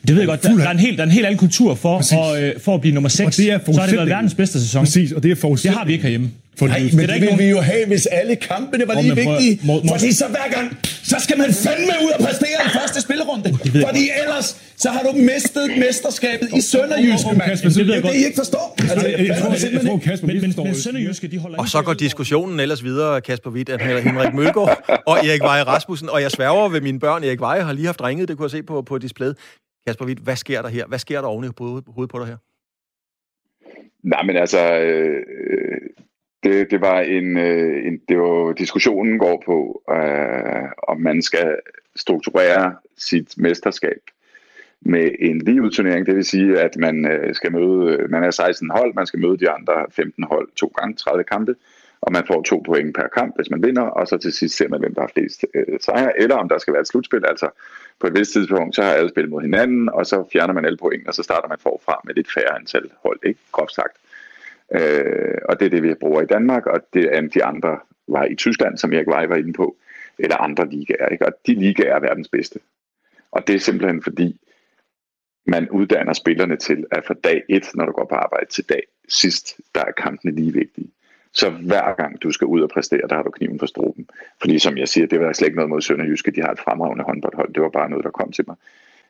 Det ved jeg godt. Der, der, er en helt, der er en helt anden kultur for, at, øh, for at blive nummer 6. Og det er så har det været verdens bedste sæson. Præcis, og det er Det har vi ikke herhjemme. Fordi, Nej, men det, det vil vi jo have, hvis alle kampene var lige vigtige. Må, må, fordi så hver gang, så skal man fandme ud og præstere i første spillerunde. Fordi ellers, så har du mistet mesterskabet i Sønderjyske, mand. Det ved jeg godt. Det I ikke forstår. Altså, jeg tror Kasper men, Sønderjyske, de holder Og så går diskussionen ellers videre, Kasper Witt, at Henrik Mølgaard og Erik Veje Rasmussen, og jeg sværger ved mine børn, Erik Veje har lige haft ringet, det kunne jeg se på, på displayet. Kasper Witt, hvad sker der her? Hvad sker der oven i hovedet på dig her? Nej, men altså, øh, det, det var en, øh, en det var, diskussionen går på, øh, om man skal strukturere sit mesterskab med en ligeudturnering. Det vil sige, at man øh, skal møde, man er 16 hold, man skal møde de andre 15 hold to gange, 30 kampe, og man får to point per kamp, hvis man vinder, og så til sidst ser man, hvem der har flest øh, sejre, eller om der skal være et slutspil, altså på et vist tidspunkt, så har alle spillet mod hinanden, og så fjerner man alle point, og så starter man forfra med lidt færre antal hold, ikke? Groft sagt. Øh, Øh, og det er det, vi bruger i Danmark, og det er de andre var i Tyskland, som jeg var inde på, eller andre ligaer. Ikke? Og de ligaer er verdens bedste. Og det er simpelthen fordi, man uddanner spillerne til, at fra dag 1, når du går på arbejde, til dag sidst, der er kampene lige vigtige. Så hver gang du skal ud og præstere, der har du kniven for struben. Fordi som jeg siger, det var slet ikke noget mod Sønderjyske, de har et fremragende håndboldhold, det var bare noget, der kom til mig.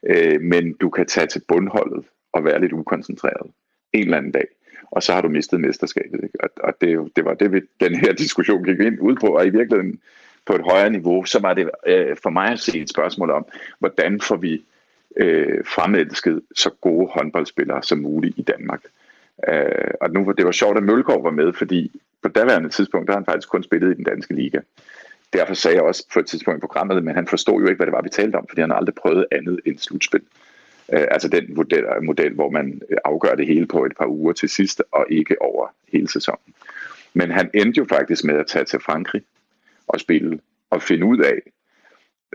Øh, men du kan tage til bundholdet og være lidt ukoncentreret en eller anden dag og så har du mistet mesterskabet. Ikke? Og, og det, det var det, vi, den her diskussion gik ind ud på, og i virkeligheden på et højere niveau, så var det øh, for mig at se et spørgsmål om, hvordan får vi øh, fremelsket så gode håndboldspillere som muligt i Danmark. Øh, og nu det var sjovt, at Mølgaard var med, fordi på daværende tidspunkt, der har han faktisk kun spillet i den danske liga. Derfor sagde jeg også på et tidspunkt i programmet, men han forstod jo ikke, hvad det var, vi talte om, fordi han aldrig prøvet andet end slutspil. Øh, altså den model, model, hvor man øh, afgør det hele på et par uger til sidst, og ikke over hele sæsonen. Men han endte jo faktisk med at tage til Frankrig og spille, og finde ud af,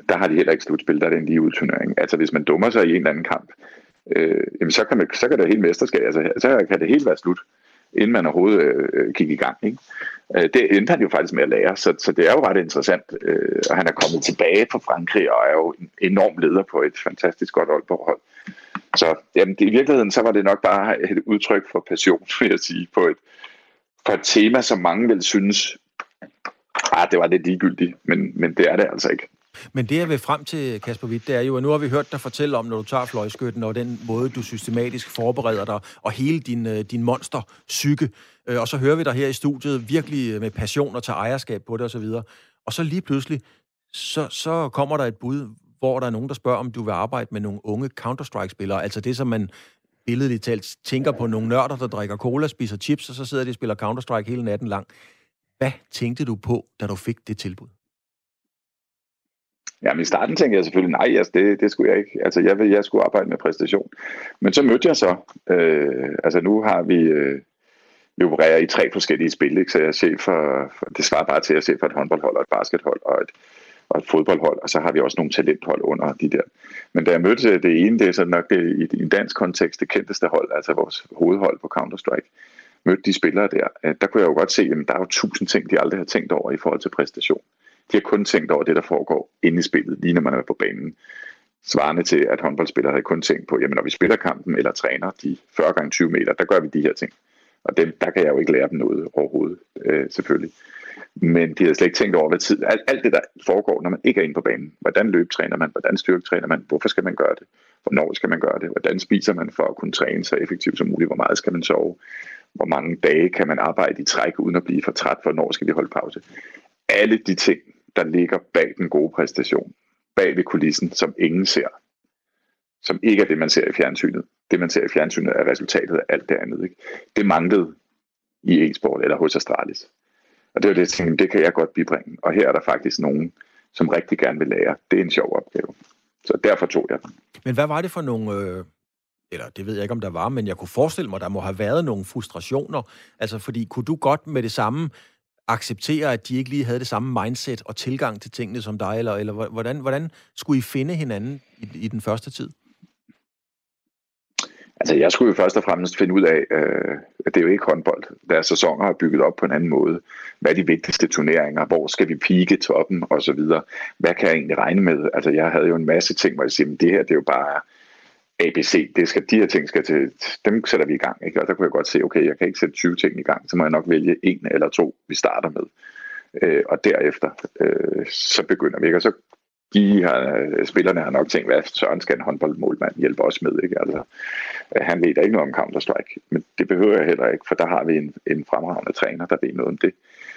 der har de heller ikke slutspil, der er det en lige udturnering. Altså hvis man dummer sig i en eller anden kamp, øh, jamen så kan, man, så kan det hele mesterskab, altså så kan det hele være slut, inden man overhovedet øh, øh, gik i gang. Ikke? Øh, det endte han jo faktisk med at lære, så, så det er jo ret interessant, øh, og han er kommet tilbage fra Frankrig og er jo en enorm leder på et fantastisk godt hold. Så jamen, i virkeligheden så var det nok bare et udtryk for passion, vil jeg sige, på et, på et tema, som mange vil synes, ah, det var lidt ligegyldigt, men, men det er det altså ikke. Men det, jeg vil frem til, Kasper Witt, det er jo, at nu har vi hørt dig fortælle om, når du tager fløjskytten, og den måde, du systematisk forbereder dig, og hele din, øh, din monster psyke. Øh, og så hører vi dig her i studiet virkelig øh, med passion og tage ejerskab på det osv. Og, og så lige pludselig, så, så kommer der et bud, hvor der er nogen, der spørger, om du vil arbejde med nogle unge Counter-Strike-spillere. Altså det, som man billedligt talt tænker på nogle nørder, der drikker cola, spiser chips, og så sidder de og spiller Counter-Strike hele natten lang. Hvad tænkte du på, da du fik det tilbud? Jamen i starten tænkte jeg selvfølgelig, nej, altså, det, det skulle jeg ikke. Altså jeg, vil, jeg skulle arbejde med præstation. Men så mødte jeg så, øh, altså nu har vi, øh, vi opererer i tre forskellige spil, ikke? så jeg er chef for, for, det svarer bare til, at jeg er chef for et håndboldhold og et baskethold og et, og et fodboldhold, og så har vi også nogle talenthold under de der. Men da jeg mødte det ene, det er så nok øh, det, i en dansk kontekst det kendteste hold, altså vores hovedhold på Counter-Strike, mødte de spillere der, øh, der kunne jeg jo godt se, at der er jo tusind ting, de aldrig har tænkt over i forhold til præstation. De har kun tænkt over det, der foregår inde i spillet, lige når man er på banen. Svarende til, at håndboldspillere har kun tænkt på, jamen når vi spiller kampen eller træner de 40 gange 20 meter, der gør vi de her ting. Og dem, der kan jeg jo ikke lære dem noget overhovedet, øh, selvfølgelig. Men de har slet ikke tænkt over, hvad tid, alt, alt det, der foregår, når man ikke er inde på banen. Hvordan løbetræner man? Hvordan styrketræner man? Hvorfor skal man gøre det? Hvornår skal man gøre det? Hvordan spiser man for at kunne træne så effektivt som muligt? Hvor meget skal man sove? Hvor mange dage kan man arbejde i træk uden at blive for træt? Hvornår skal vi holde pause? Alle de ting, der ligger bag den gode præstation, bag ved kulissen, som ingen ser, som ikke er det, man ser i fjernsynet, det man ser i fjernsynet er resultatet af alt det andet. Ikke? Det manglede i e-sport eller hos Astralis. Og det var det, jeg tænkte, det kan jeg godt bibringe. Og her er der faktisk nogen, som rigtig gerne vil lære. Det er en sjov opgave. Så derfor tog jeg den. Men hvad var det for nogle, øh, eller det ved jeg ikke, om der var, men jeg kunne forestille mig, der må have været nogle frustrationer. Altså, fordi kunne du godt med det samme acceptere, at de ikke lige havde det samme mindset og tilgang til tingene som dig, eller, eller hvordan, hvordan skulle I finde hinanden i, i den første tid? Altså, jeg skulle jo først og fremmest finde ud af, øh, at det er jo ikke håndbold. Deres sæsoner er bygget op på en anden måde. Hvad er de vigtigste turneringer? Hvor skal vi pike toppen? Og så videre. Hvad kan jeg egentlig regne med? Altså, jeg havde jo en masse ting, hvor jeg siger, men det her, det er jo bare ABC. Det skal, de her ting skal til, dem sætter vi i gang. Ikke? Og der kunne jeg godt se, okay, jeg kan ikke sætte 20 ting i gang, så må jeg nok vælge en eller to, vi starter med. Øh, og derefter, øh, så begynder vi. Ikke? Og så de har, øh, spillerne har nok tænkt, hvad Søren skal en håndboldmålmand hjælpe os med. Ikke? Altså, øh, han ved da ikke noget om Counter-Strike, men det behøver jeg heller ikke, for der har vi en, en fremragende træner, der ved noget om det.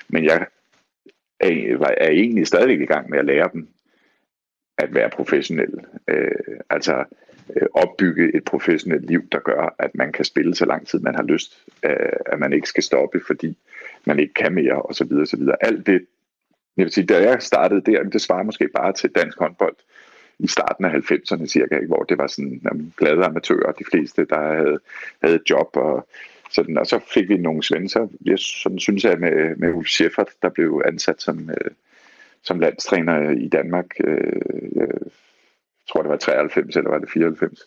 Men jeg er, er egentlig stadigvæk i gang med at lære dem at være professionel. Øh, altså Øh, opbygge et professionelt liv, der gør, at man kan spille så lang tid, man har lyst. Øh, at man ikke skal stoppe, fordi man ikke kan mere, osv. videre. Alt det jeg vil sige, da jeg startede der, det svarer måske bare til dansk håndbold i starten af 90'erne cirka, hvor det var sådan jamen, glade amatører, de fleste, der havde, havde job og sådan, og så fik vi nogle svenser. Jeg sådan, synes jeg med, med Ulf Schäffert, der blev ansat som, øh, som landstræner i Danmark, øh, tror det var 93 eller var det 94,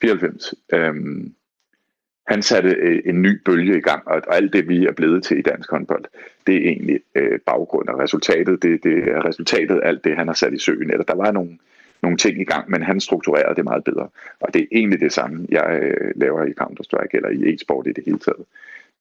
94. Øhm, han satte øh, en ny bølge i gang, og, alt det, vi er blevet til i dansk håndbold, det er egentlig øh, baggrund og resultatet. Det, det er resultatet af alt det, han har sat i søen. Eller der var nogle, nogle ting i gang, men han strukturerede det meget bedre. Og det er egentlig det samme, jeg øh, laver i Counter-Strike eller i e-sport i det hele taget.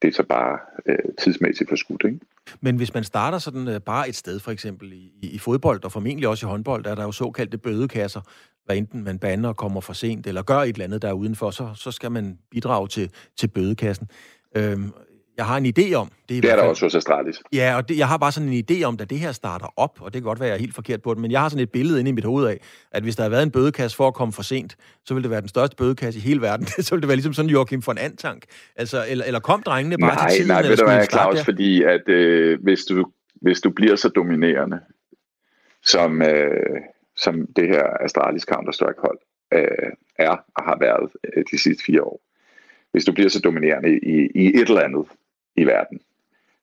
Det er så bare øh, tidsmæssigt forskudt, ikke? Men hvis man starter sådan øh, bare et sted, for eksempel i, i fodbold, og formentlig også i håndbold, der er der jo såkaldte bødekasser, hvad enten man bander og kommer for sent, eller gør et eller andet der udenfor, så, så skal man bidrage til, til bødekassen. Øhm, jeg har en idé om... Det er, det er der også hos Astralis. Ja, og det, jeg har bare sådan en idé om, at det her starter op, og det kan godt være, jeg er helt forkert på det, men jeg har sådan et billede inde i mit hoved af, at hvis der havde været en bødekasse for at komme for sent, så ville det være den største bødekasse i hele verden. så ville det være ligesom sådan Joachim von Antank. Altså, eller, eller kom drengene bare nej, til tiden? Nej, nej, ved du hvad, Claus, fordi at øh, hvis, du, hvis du bliver så dominerende, som, øh, som det her Astralis Counter-Strike-hold øh, er og har været øh, de sidste fire år, hvis du bliver så dominerende i, i et eller andet, i verden,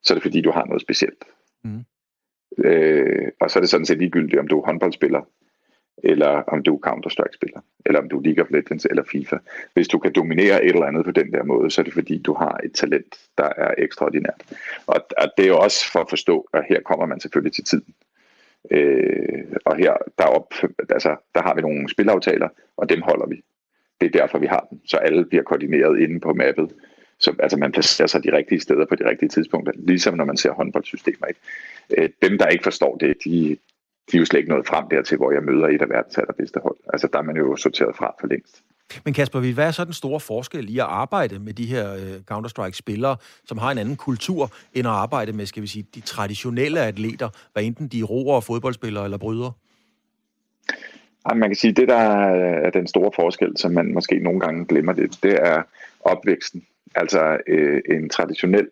så er det fordi, du har noget specielt. Mm. Øh, og så er det sådan set ligegyldigt, om du er håndboldspiller, eller om du er Counter-Strike-spiller, eller om du er League of Legends eller FIFA. Hvis du kan dominere et eller andet på den der måde, så er det fordi, du har et talent, der er ekstraordinært. Og, og det er jo også for at forstå, at her kommer man selvfølgelig til tiden. Øh, og her der, op, altså, der har vi nogle spilaftaler, og dem holder vi. Det er derfor, vi har dem. Så alle bliver koordineret inde på mappet så, altså man placerer sig de rigtige steder på de rigtige tidspunkter, ligesom når man ser håndboldsystemer. Ikke? Øh, dem, der ikke forstår det, de, de er jo slet ikke nået frem dertil, hvor jeg møder et af verdens allerbedste hold. Altså der er man jo sorteret fra for længst. Men Kasper, hvad er så den store forskel i at arbejde med de her øh, Counter-Strike-spillere, som har en anden kultur, end at arbejde med, skal vi sige, de traditionelle atleter, hvad enten de er roer, fodboldspillere eller brydere? Ja, man kan sige, at det, der er den store forskel, som man måske nogle gange glemmer det, det er opvæksten. Altså øh, en traditionel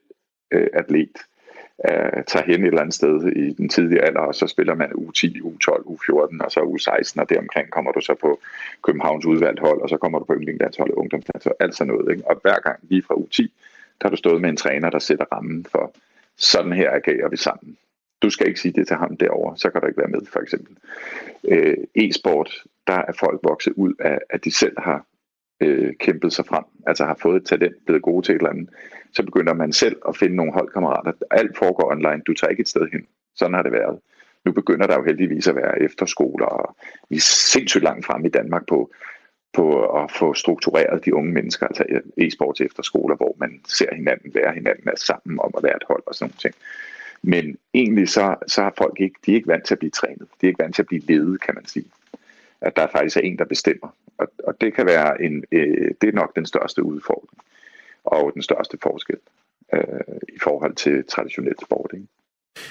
øh, atlet øh, tager hen et eller andet sted i den tidlige alder, og så spiller man U10, U12, U14 og så U16, og deromkring kommer du så på Københavns udvalgt hold, og så kommer du på yndlingslandshold, ungdomslandshold, alt sådan noget. Ikke? Og hver gang lige fra U10, der har du stået med en træner, der sætter rammen for, sådan her agerer vi sammen. Du skal ikke sige det til ham derover, så kan du ikke være med, for eksempel. Øh, e-sport, der er folk vokset ud af, at de selv har øh, kæmpet sig frem, altså har fået et talent, blevet gode til et eller andet, så begynder man selv at finde nogle holdkammerater. Alt foregår online, du tager ikke et sted hen. Sådan har det været. Nu begynder der jo heldigvis at være efterskoler, og vi er sindssygt langt frem i Danmark på, på at få struktureret de unge mennesker, altså e-sports efterskoler, hvor man ser hinanden, være hinanden er sammen om at være et hold og sådan noget. Men egentlig så, så har folk ikke, de er ikke vant til at blive trænet. De er ikke vant til at blive ledet, kan man sige. At der faktisk er en, der bestemmer. Og, og det kan være en, øh, det er nok den største udfordring og den største forskel øh, i forhold til traditionel sport. Ikke?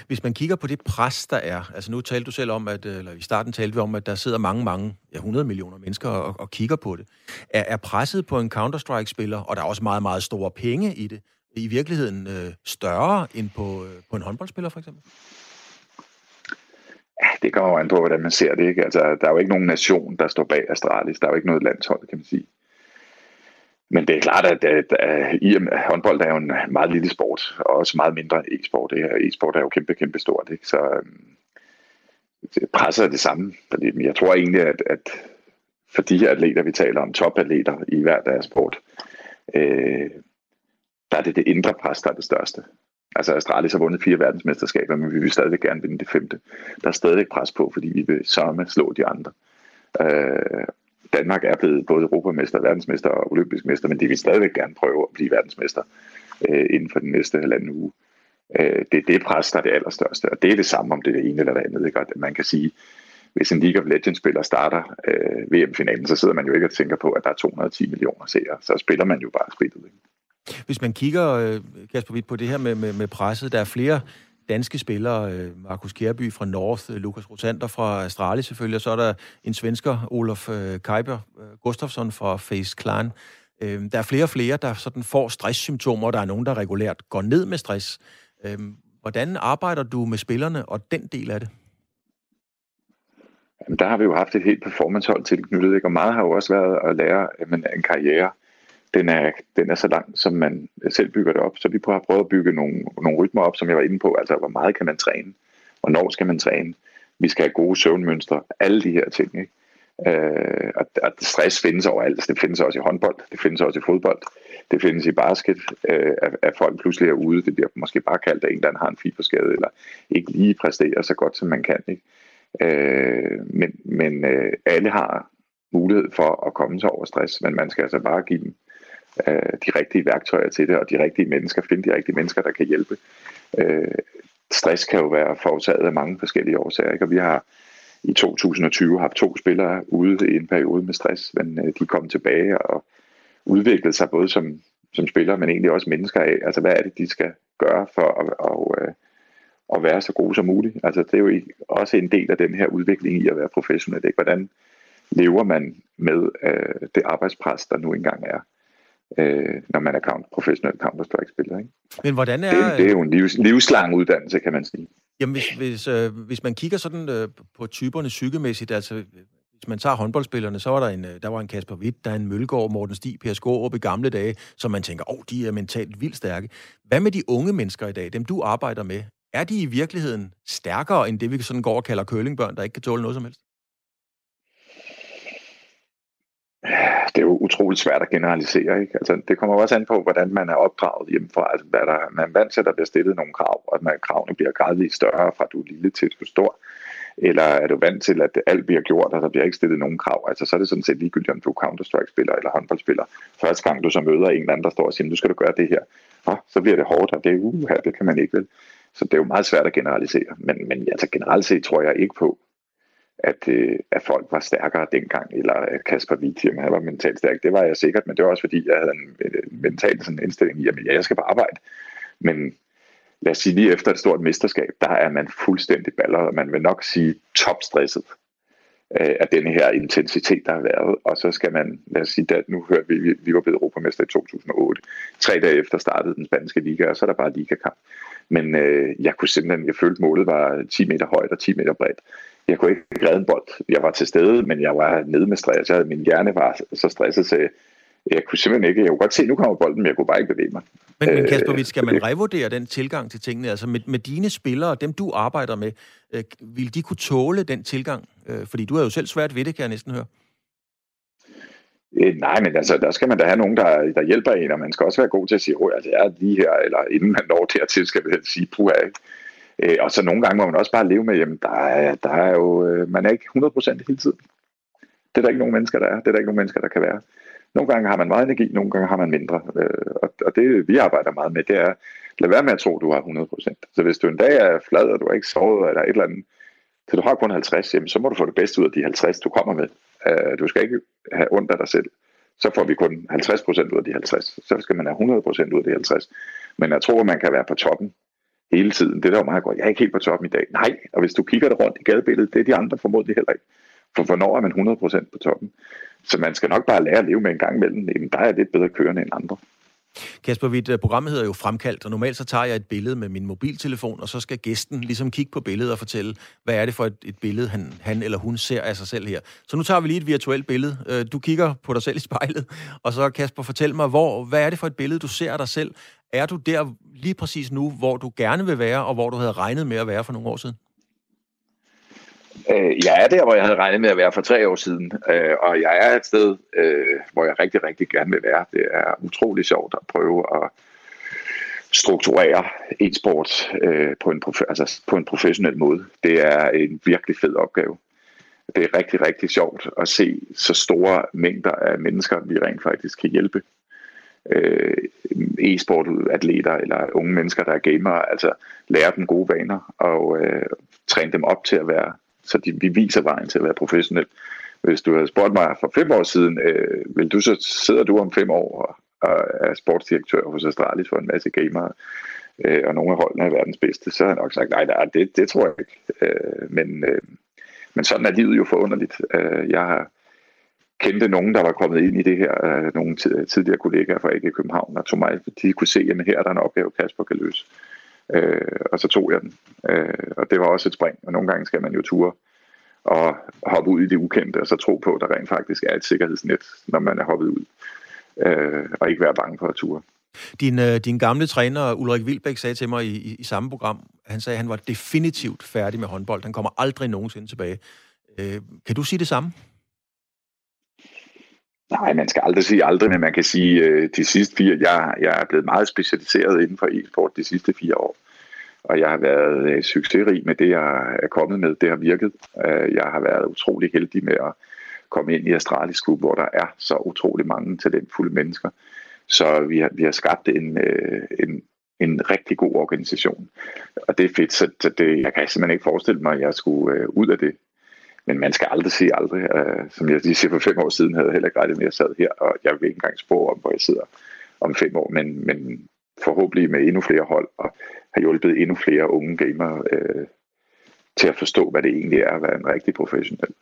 Hvis man kigger på det pres, der er, altså nu talte du selv om, at, øh, eller i starten talte vi om, at der sidder mange, mange, ja 100 millioner mennesker og, og kigger på det. Er, er presset på en Counter-Strike-spiller, og der er også meget, meget store penge i det, i virkeligheden øh, større end på, øh, på en håndboldspiller for eksempel? Det kommer jo an på, hvordan man ser det. Ikke? Altså, der er jo ikke nogen nation, der står bag Astralis. Der er jo ikke noget landshold, kan man sige. Men det er klart, at, at, at, i at håndbold er jo en meget lille sport, og også meget mindre e-sport. Det e-sport er jo kæmpe, kæmpe stort. Ikke? Så øhm, presset er det samme. Fordi jeg tror egentlig, at, at for de her atleter, vi taler om, topatleter i hver deres sport, øh, der er det det indre pres, der er det største. Altså Astralis har vundet fire verdensmesterskaber, men vi vil stadig gerne vinde det femte. Der er stadig pres på, fordi vi vil samme slå de andre. Øh, Danmark er blevet både europamester, verdensmester og olympisk mester, men de vil stadigvæk gerne prøve at blive verdensmester øh, inden for den næste halvanden uge. Øh, det er det pres, der er det allerstørste, og det er det samme, om det er det ene eller det andet. Ikke? Og man kan sige, hvis en League of Legends-spiller starter øh, VM-finalen, så sidder man jo ikke og tænker på, at der er 210 millioner seere. Så spiller man jo bare spillet. Ikke? Hvis man kigger, øh, Kasper Witt, på det her med, med, med presset, der er flere danske spillere, øh, Markus Kjærby fra North, øh, Lukas Rosander fra Astralis selvfølgelig, og så er der en svensker, Olof øh, Kajber Gustafsson fra Face Clan. Der er flere og flere, der sådan får stresssymptomer, og der er nogen, der regulært går ned med stress. Hvordan arbejder du med spillerne og den del af det? Jamen, der har vi jo haft et helt performancehold tilknyttet, ikke? og meget har jo også været at lære men en karriere den er, den er så lang, som man selv bygger det op. Så vi har prøvet at bygge nogle, nogle rytmer op, som jeg var inde på. Altså, hvor meget kan man træne? Hvornår skal man træne? Vi skal have gode søvnmønstre. Alle de her ting. Ikke? Øh, og, og stress findes overalt. Altså, det findes også i håndbold. Det findes også i fodbold. Det findes i basket. Øh, at, at folk pludselig er ude. Det bliver måske bare kaldt, at en der har en fiberskade, eller ikke lige præsterer så godt, som man kan. Ikke? Øh, men men øh, alle har mulighed for at komme sig over stress, men man skal altså bare give dem øh, de rigtige værktøjer til det, og de rigtige mennesker, finde de rigtige mennesker, der kan hjælpe. Øh, stress kan jo være forårsaget af mange forskellige årsager, ikke? og vi har i 2020 haft to spillere ude i en periode med stress, men øh, de kom tilbage og udviklede sig både som, som spillere, men egentlig også mennesker af. Altså, hvad er det, de skal gøre for at, og, øh, at være så gode som muligt? Altså, det er jo også en del af den her udvikling i at være professionel. Ikke? Hvordan lever man med øh, det arbejdspres, der nu engang er? Øh, når man er count, professionel Counter-Strike-spiller. Ikke? Men hvordan er... Det, det er jo en livs, livslang uddannelse, kan man sige. Jamen, hvis, hvis, øh, hvis man kigger sådan øh, på typerne psykemæssigt, altså hvis man tager håndboldspillerne, så var der en, øh, der var en Kasper Witt, der er en Mølgaard, Morten Stig, Per Skårup i gamle dage, som man tænker, åh, oh, de er mentalt vildt stærke. Hvad med de unge mennesker i dag, dem du arbejder med? Er de i virkeligheden stærkere end det, vi sådan går og kalder kølingbørn, der ikke kan tåle noget som helst? Det er jo utroligt svært at generalisere. Ikke? Altså, det kommer også an på, hvordan man er opdraget hjemmefra. Altså, hvad der, man er vant til, at der bliver stillet nogle krav, og at man, kravene bliver gradvist større, fra du er lille til du er stor. Eller er du vant til, at alt bliver gjort, og der bliver ikke stillet nogen krav? Altså, så er det sådan set ligegyldigt, om du er Counter-Strike-spiller eller håndboldspiller. Første gang du så møder en eller anden, der står og siger, du skal du gøre det her. Oh, så bliver det hårdt, og det er uha, det kan man ikke vel. Så det er jo meget svært at generalisere. Men, men altså, generelt set tror jeg ikke på, at, øh, at folk var stærkere dengang, eller at Kasper Wittium han var mentalt stærk. Det var jeg sikkert, men det var også fordi, jeg havde en, en mental sådan indstilling i, at ja, jeg skal bare arbejde. Men lad os sige, lige efter et stort mesterskab, der er man fuldstændig balleret, og man vil nok sige topstresset øh, af denne her intensitet, der har været. Og så skal man, lad os sige, at nu hørte vi, vi, vi var blevet europamester i 2008. Tre dage efter startede den spanske liga, og så er der bare ligakamp. Men øh, jeg kunne simpelthen, jeg følte målet var 10 meter højt og 10 meter bredt jeg kunne ikke redde en bold. Jeg var til stede, men jeg var nede med stress. Jeg havde, min hjerne var så stresset, så jeg kunne simpelthen ikke... Jeg kunne godt se, nu kommer bolden, men jeg kunne bare ikke bevæge mig. Men, men Kasper Witt, skal man revurdere den tilgang til tingene? Altså med, med dine spillere, dem du arbejder med, øh, vil de kunne tåle den tilgang? Øh, fordi du er jo selv svært ved det, kan jeg næsten høre. Øh, nej, men altså, der skal man da have nogen, der, der hjælper en, og man skal også være god til at sige, at altså, jeg er lige her, eller inden man når dertil, skal man sige, puha, ikke? Øh, og så nogle gange må man også bare leve med, jamen der er, der er jo, øh, man er ikke 100% hele tiden. Det er der ikke nogen mennesker, der er. Det er der ikke nogen mennesker, der kan være. Nogle gange har man meget energi, nogle gange har man mindre. Øh, og, og det vi arbejder meget med, det er, lad være med at tro, at du har 100%. Så hvis du en dag er flad, og du har ikke sovet, eller et eller andet, så du har kun 50, jamen, så må du få det bedste ud af de 50, du kommer med. Øh, du skal ikke have ondt af dig selv. Så får vi kun 50% ud af de 50. Så skal man have 100% ud af de 50. Men jeg tror, at man kan være på toppen hele tiden. Det der jo meget godt. Jeg er ikke helt på toppen i dag. Nej, og hvis du kigger det rundt i gadebilledet, det er de andre formodentlig heller ikke. For hvornår er man 100% på toppen? Så man skal nok bare lære at leve med en gang imellem. Jamen, der er lidt bedre kørende end andre. Kasper Witt, øh, programmet hedder jo Fremkaldt, og normalt så tager jeg et billede med min mobiltelefon, og så skal gæsten ligesom kigge på billedet og fortælle, hvad er det for et, et billede, han, han eller hun ser af sig selv her. Så nu tager vi lige et virtuelt billede. Øh, du kigger på dig selv i spejlet, og så Kasper, fortæl mig, hvor, hvad er det for et billede, du ser af dig selv? Er du der lige præcis nu, hvor du gerne vil være, og hvor du havde regnet med at være for nogle år siden? Øh, jeg er der, hvor jeg havde regnet med at være for tre år siden, øh, og jeg er et sted, øh, hvor jeg rigtig, rigtig gerne vil være. Det er utrolig sjovt at prøve at strukturere e-sport øh, på, en prof- altså på en professionel måde. Det er en virkelig fed opgave. Det er rigtig, rigtig sjovt at se så store mængder af mennesker, vi rent faktisk kan hjælpe. Øh, e-sportatleter eller unge mennesker, der er gamere, altså lære dem gode vaner og øh, træne dem op til at være så de, vi viser vejen til at være professionel. Hvis du havde spurgt mig for fem år siden, øh, vil du så sidder du om fem år og, og er sportsdirektør hos Astralis for en masse gamere, øh, og nogle af holdene er verdens bedste, så har jeg nok sagt, nej, nej det, det tror jeg ikke. Øh, men, øh, men sådan er livet jo forunderligt. Øh, jeg har kendte nogen, der var kommet ind i det her, øh, nogle tidligere kollegaer fra AG København, og tog mig, de kunne se, at her er der en opgave, Kasper kan løse. Øh, og så tog jeg den. Øh, og det var også et spring, og nogle gange skal man jo ture og hoppe ud i det ukendte, og så tro på, at der rent faktisk er et sikkerhedsnet, når man er hoppet ud, øh, og ikke være bange for at ture. Din, øh, din gamle træner, Ulrik Vilbæk, sagde til mig i, i, i samme program, han sagde, at han var definitivt færdig med håndbold. Han kommer aldrig nogensinde tilbage. Øh, kan du sige det samme? Nej, man skal aldrig sige aldrig, men man kan sige, øh, de sidste fire, jeg, jeg er blevet meget specialiseret inden for e-sport de sidste fire år. Og jeg har været øh, succesrig med det, jeg er kommet med. Det har virket. Øh, jeg har været utrolig heldig med at komme ind i Astralis Klub, hvor der er så utrolig mange talentfulde mennesker. Så vi har, vi har skabt en, øh, en, en rigtig god organisation. Og det er fedt, så det, jeg kan simpelthen ikke forestille mig, at jeg skulle øh, ud af det. Men man skal aldrig sige aldrig. Uh, som jeg lige siger for fem år siden, havde jeg heller ikke regnet med, at jeg sad her, og jeg vil ikke engang spå om, hvor jeg sidder om fem år, men, men forhåbentlig med endnu flere hold, og har hjulpet endnu flere unge gamere uh, til at forstå, hvad det egentlig er at være en rigtig professionel.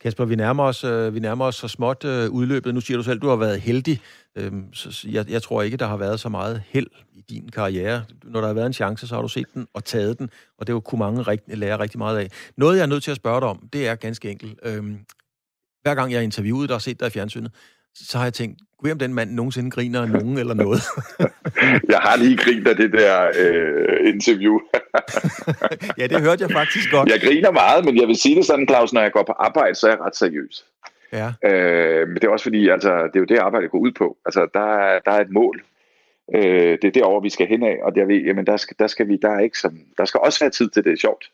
Kasper, vi nærmer os, øh, vi nærmer os så småt øh, udløbet. Nu siger du selv, at du har været heldig. Øh, så jeg, jeg tror ikke, der har været så meget held i din karriere. Når der har været en chance, så har du set den og taget den, og det kunne mange rigt, lære rigtig meget af. Noget, jeg er nødt til at spørge dig om, det er ganske enkelt. Øh, hver gang jeg har interviewet dig og set dig i fjernsynet, så har jeg tænkt, gud om den mand nogensinde griner af nogen eller noget. jeg har lige grint af det der øh, interview. ja, det hørte jeg faktisk godt. Jeg griner meget, men jeg vil sige det sådan, Claus, når jeg går på arbejde, så er jeg ret seriøs. Ja. Øh, men det er også fordi, altså, det er jo det, arbejde går ud på. Altså, der, er, der er et mål. Øh, det er derovre, vi skal hen af, og der, ved, jamen, der, skal, der, skal vi, der, er ikke som, der skal også være tid til det er sjovt.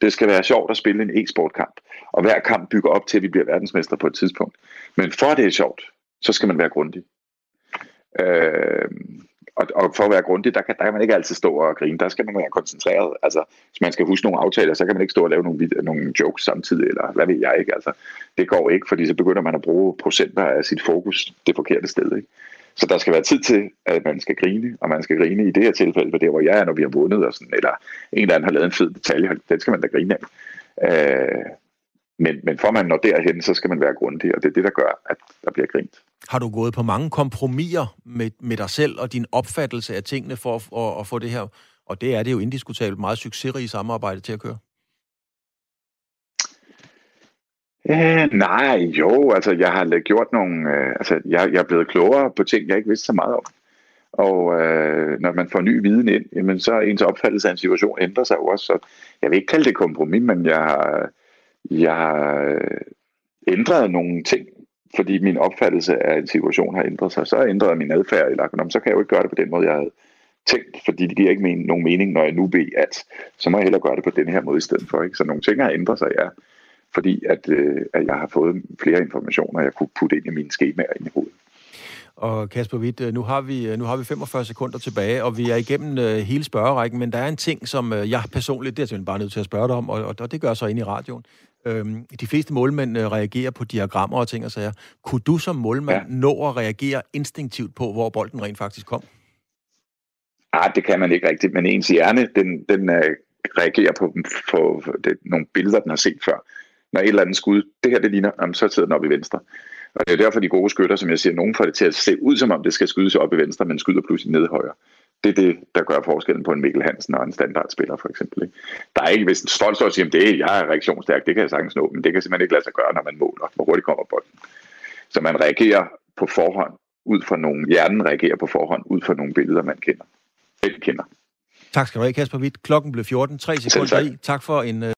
Det skal være sjovt at spille en e-sportkamp, og hver kamp bygger op til, at vi bliver verdensmester på et tidspunkt. Men for det er sjovt, så skal man være grundig. Øh, og, og for at være grundig, der kan, der kan man ikke altid stå og grine. Der skal man være koncentreret. Altså, hvis man skal huske nogle aftaler, så kan man ikke stå og lave nogle, nogle jokes samtidig, eller hvad ved jeg ikke. Altså, det går ikke, fordi så begynder man at bruge procenter af sit fokus det forkerte sted. Ikke? Så der skal være tid til, at man skal grine, og man skal grine i det her tilfælde, for det hvor jeg er, når vi har vundet, og sådan, eller en eller anden har lavet en fed detalje, den skal man da grine af. Øh, men, men for man når derhen, så skal man være grundig, og det er det, der gør, at der bliver grint. Har du gået på mange kompromiser med, med dig selv og din opfattelse af tingene for at, at, at få det her, og det er det jo indiskutabelt, meget succesrige samarbejde til at køre? Øh, nej, jo, altså jeg har gjort nogle, øh, altså jeg, jeg er blevet klogere på ting, jeg ikke vidste så meget om. Og øh, når man får ny viden ind, jamen, så er ens opfattelse af en situation ændrer sig jo også. Så jeg vil ikke kalde det kompromis, men jeg har, jeg har øh, ændret nogle ting, fordi min opfattelse af en situation har ændret sig. Så har jeg ændret min adfærd, eller så kan jeg jo ikke gøre det på den måde, jeg havde tænkt, fordi det giver ikke men, nogen mening, når jeg nu ved, at så må jeg hellere gøre det på den her måde i stedet for. Ikke? Så nogle ting har ændret sig, ja, fordi at, øh, at jeg har fået flere informationer, jeg kunne putte ind i mine skemaer ind i hovedet. Og Kasper Witt, øh, nu har, vi, øh, nu har vi 45 sekunder tilbage, og vi er igennem uh, hele spørgerækken, men der er en ting, som uh, jeg personligt, det er jeg bare nødt til at spørge dig om, og, og det gør så ind i radioen. Øhm, de fleste målmænd uh, reagerer på diagrammer og ting og sager. Kunne du som målmand ja. nå at reagere instinktivt på, hvor bolden rent faktisk kom? Ah, det kan man ikke rigtigt, men ens hjerne, den, den uh, reagerer på, på, på det, nogle billeder, den har set før. Når et eller andet skud, det her det ligner, jamen, så sidder den op i venstre. Og det er derfor de gode skytter, som jeg siger, nogen får det til at se ud, som om det skal skydes op i venstre, men skyder pludselig ned højre. Det er det, der gør forskellen på en Mikkel Hansen og en standardspiller, for eksempel. Ikke? Der er ikke, hvis en stolt står og siger, at det, jeg er reaktionsstærk, det kan jeg sagtens nå, men det kan simpelthen ikke lade sig gøre, når man måler, hvor hurtigt kommer bolden. Så man reagerer på forhånd ud fra nogle, hjernen reagerer på forhånd ud fra nogle billeder, man kender. Selv kender. Tak skal du have, Kasper Witt. Klokken blev 14. 3 sekunder i. Tak for en...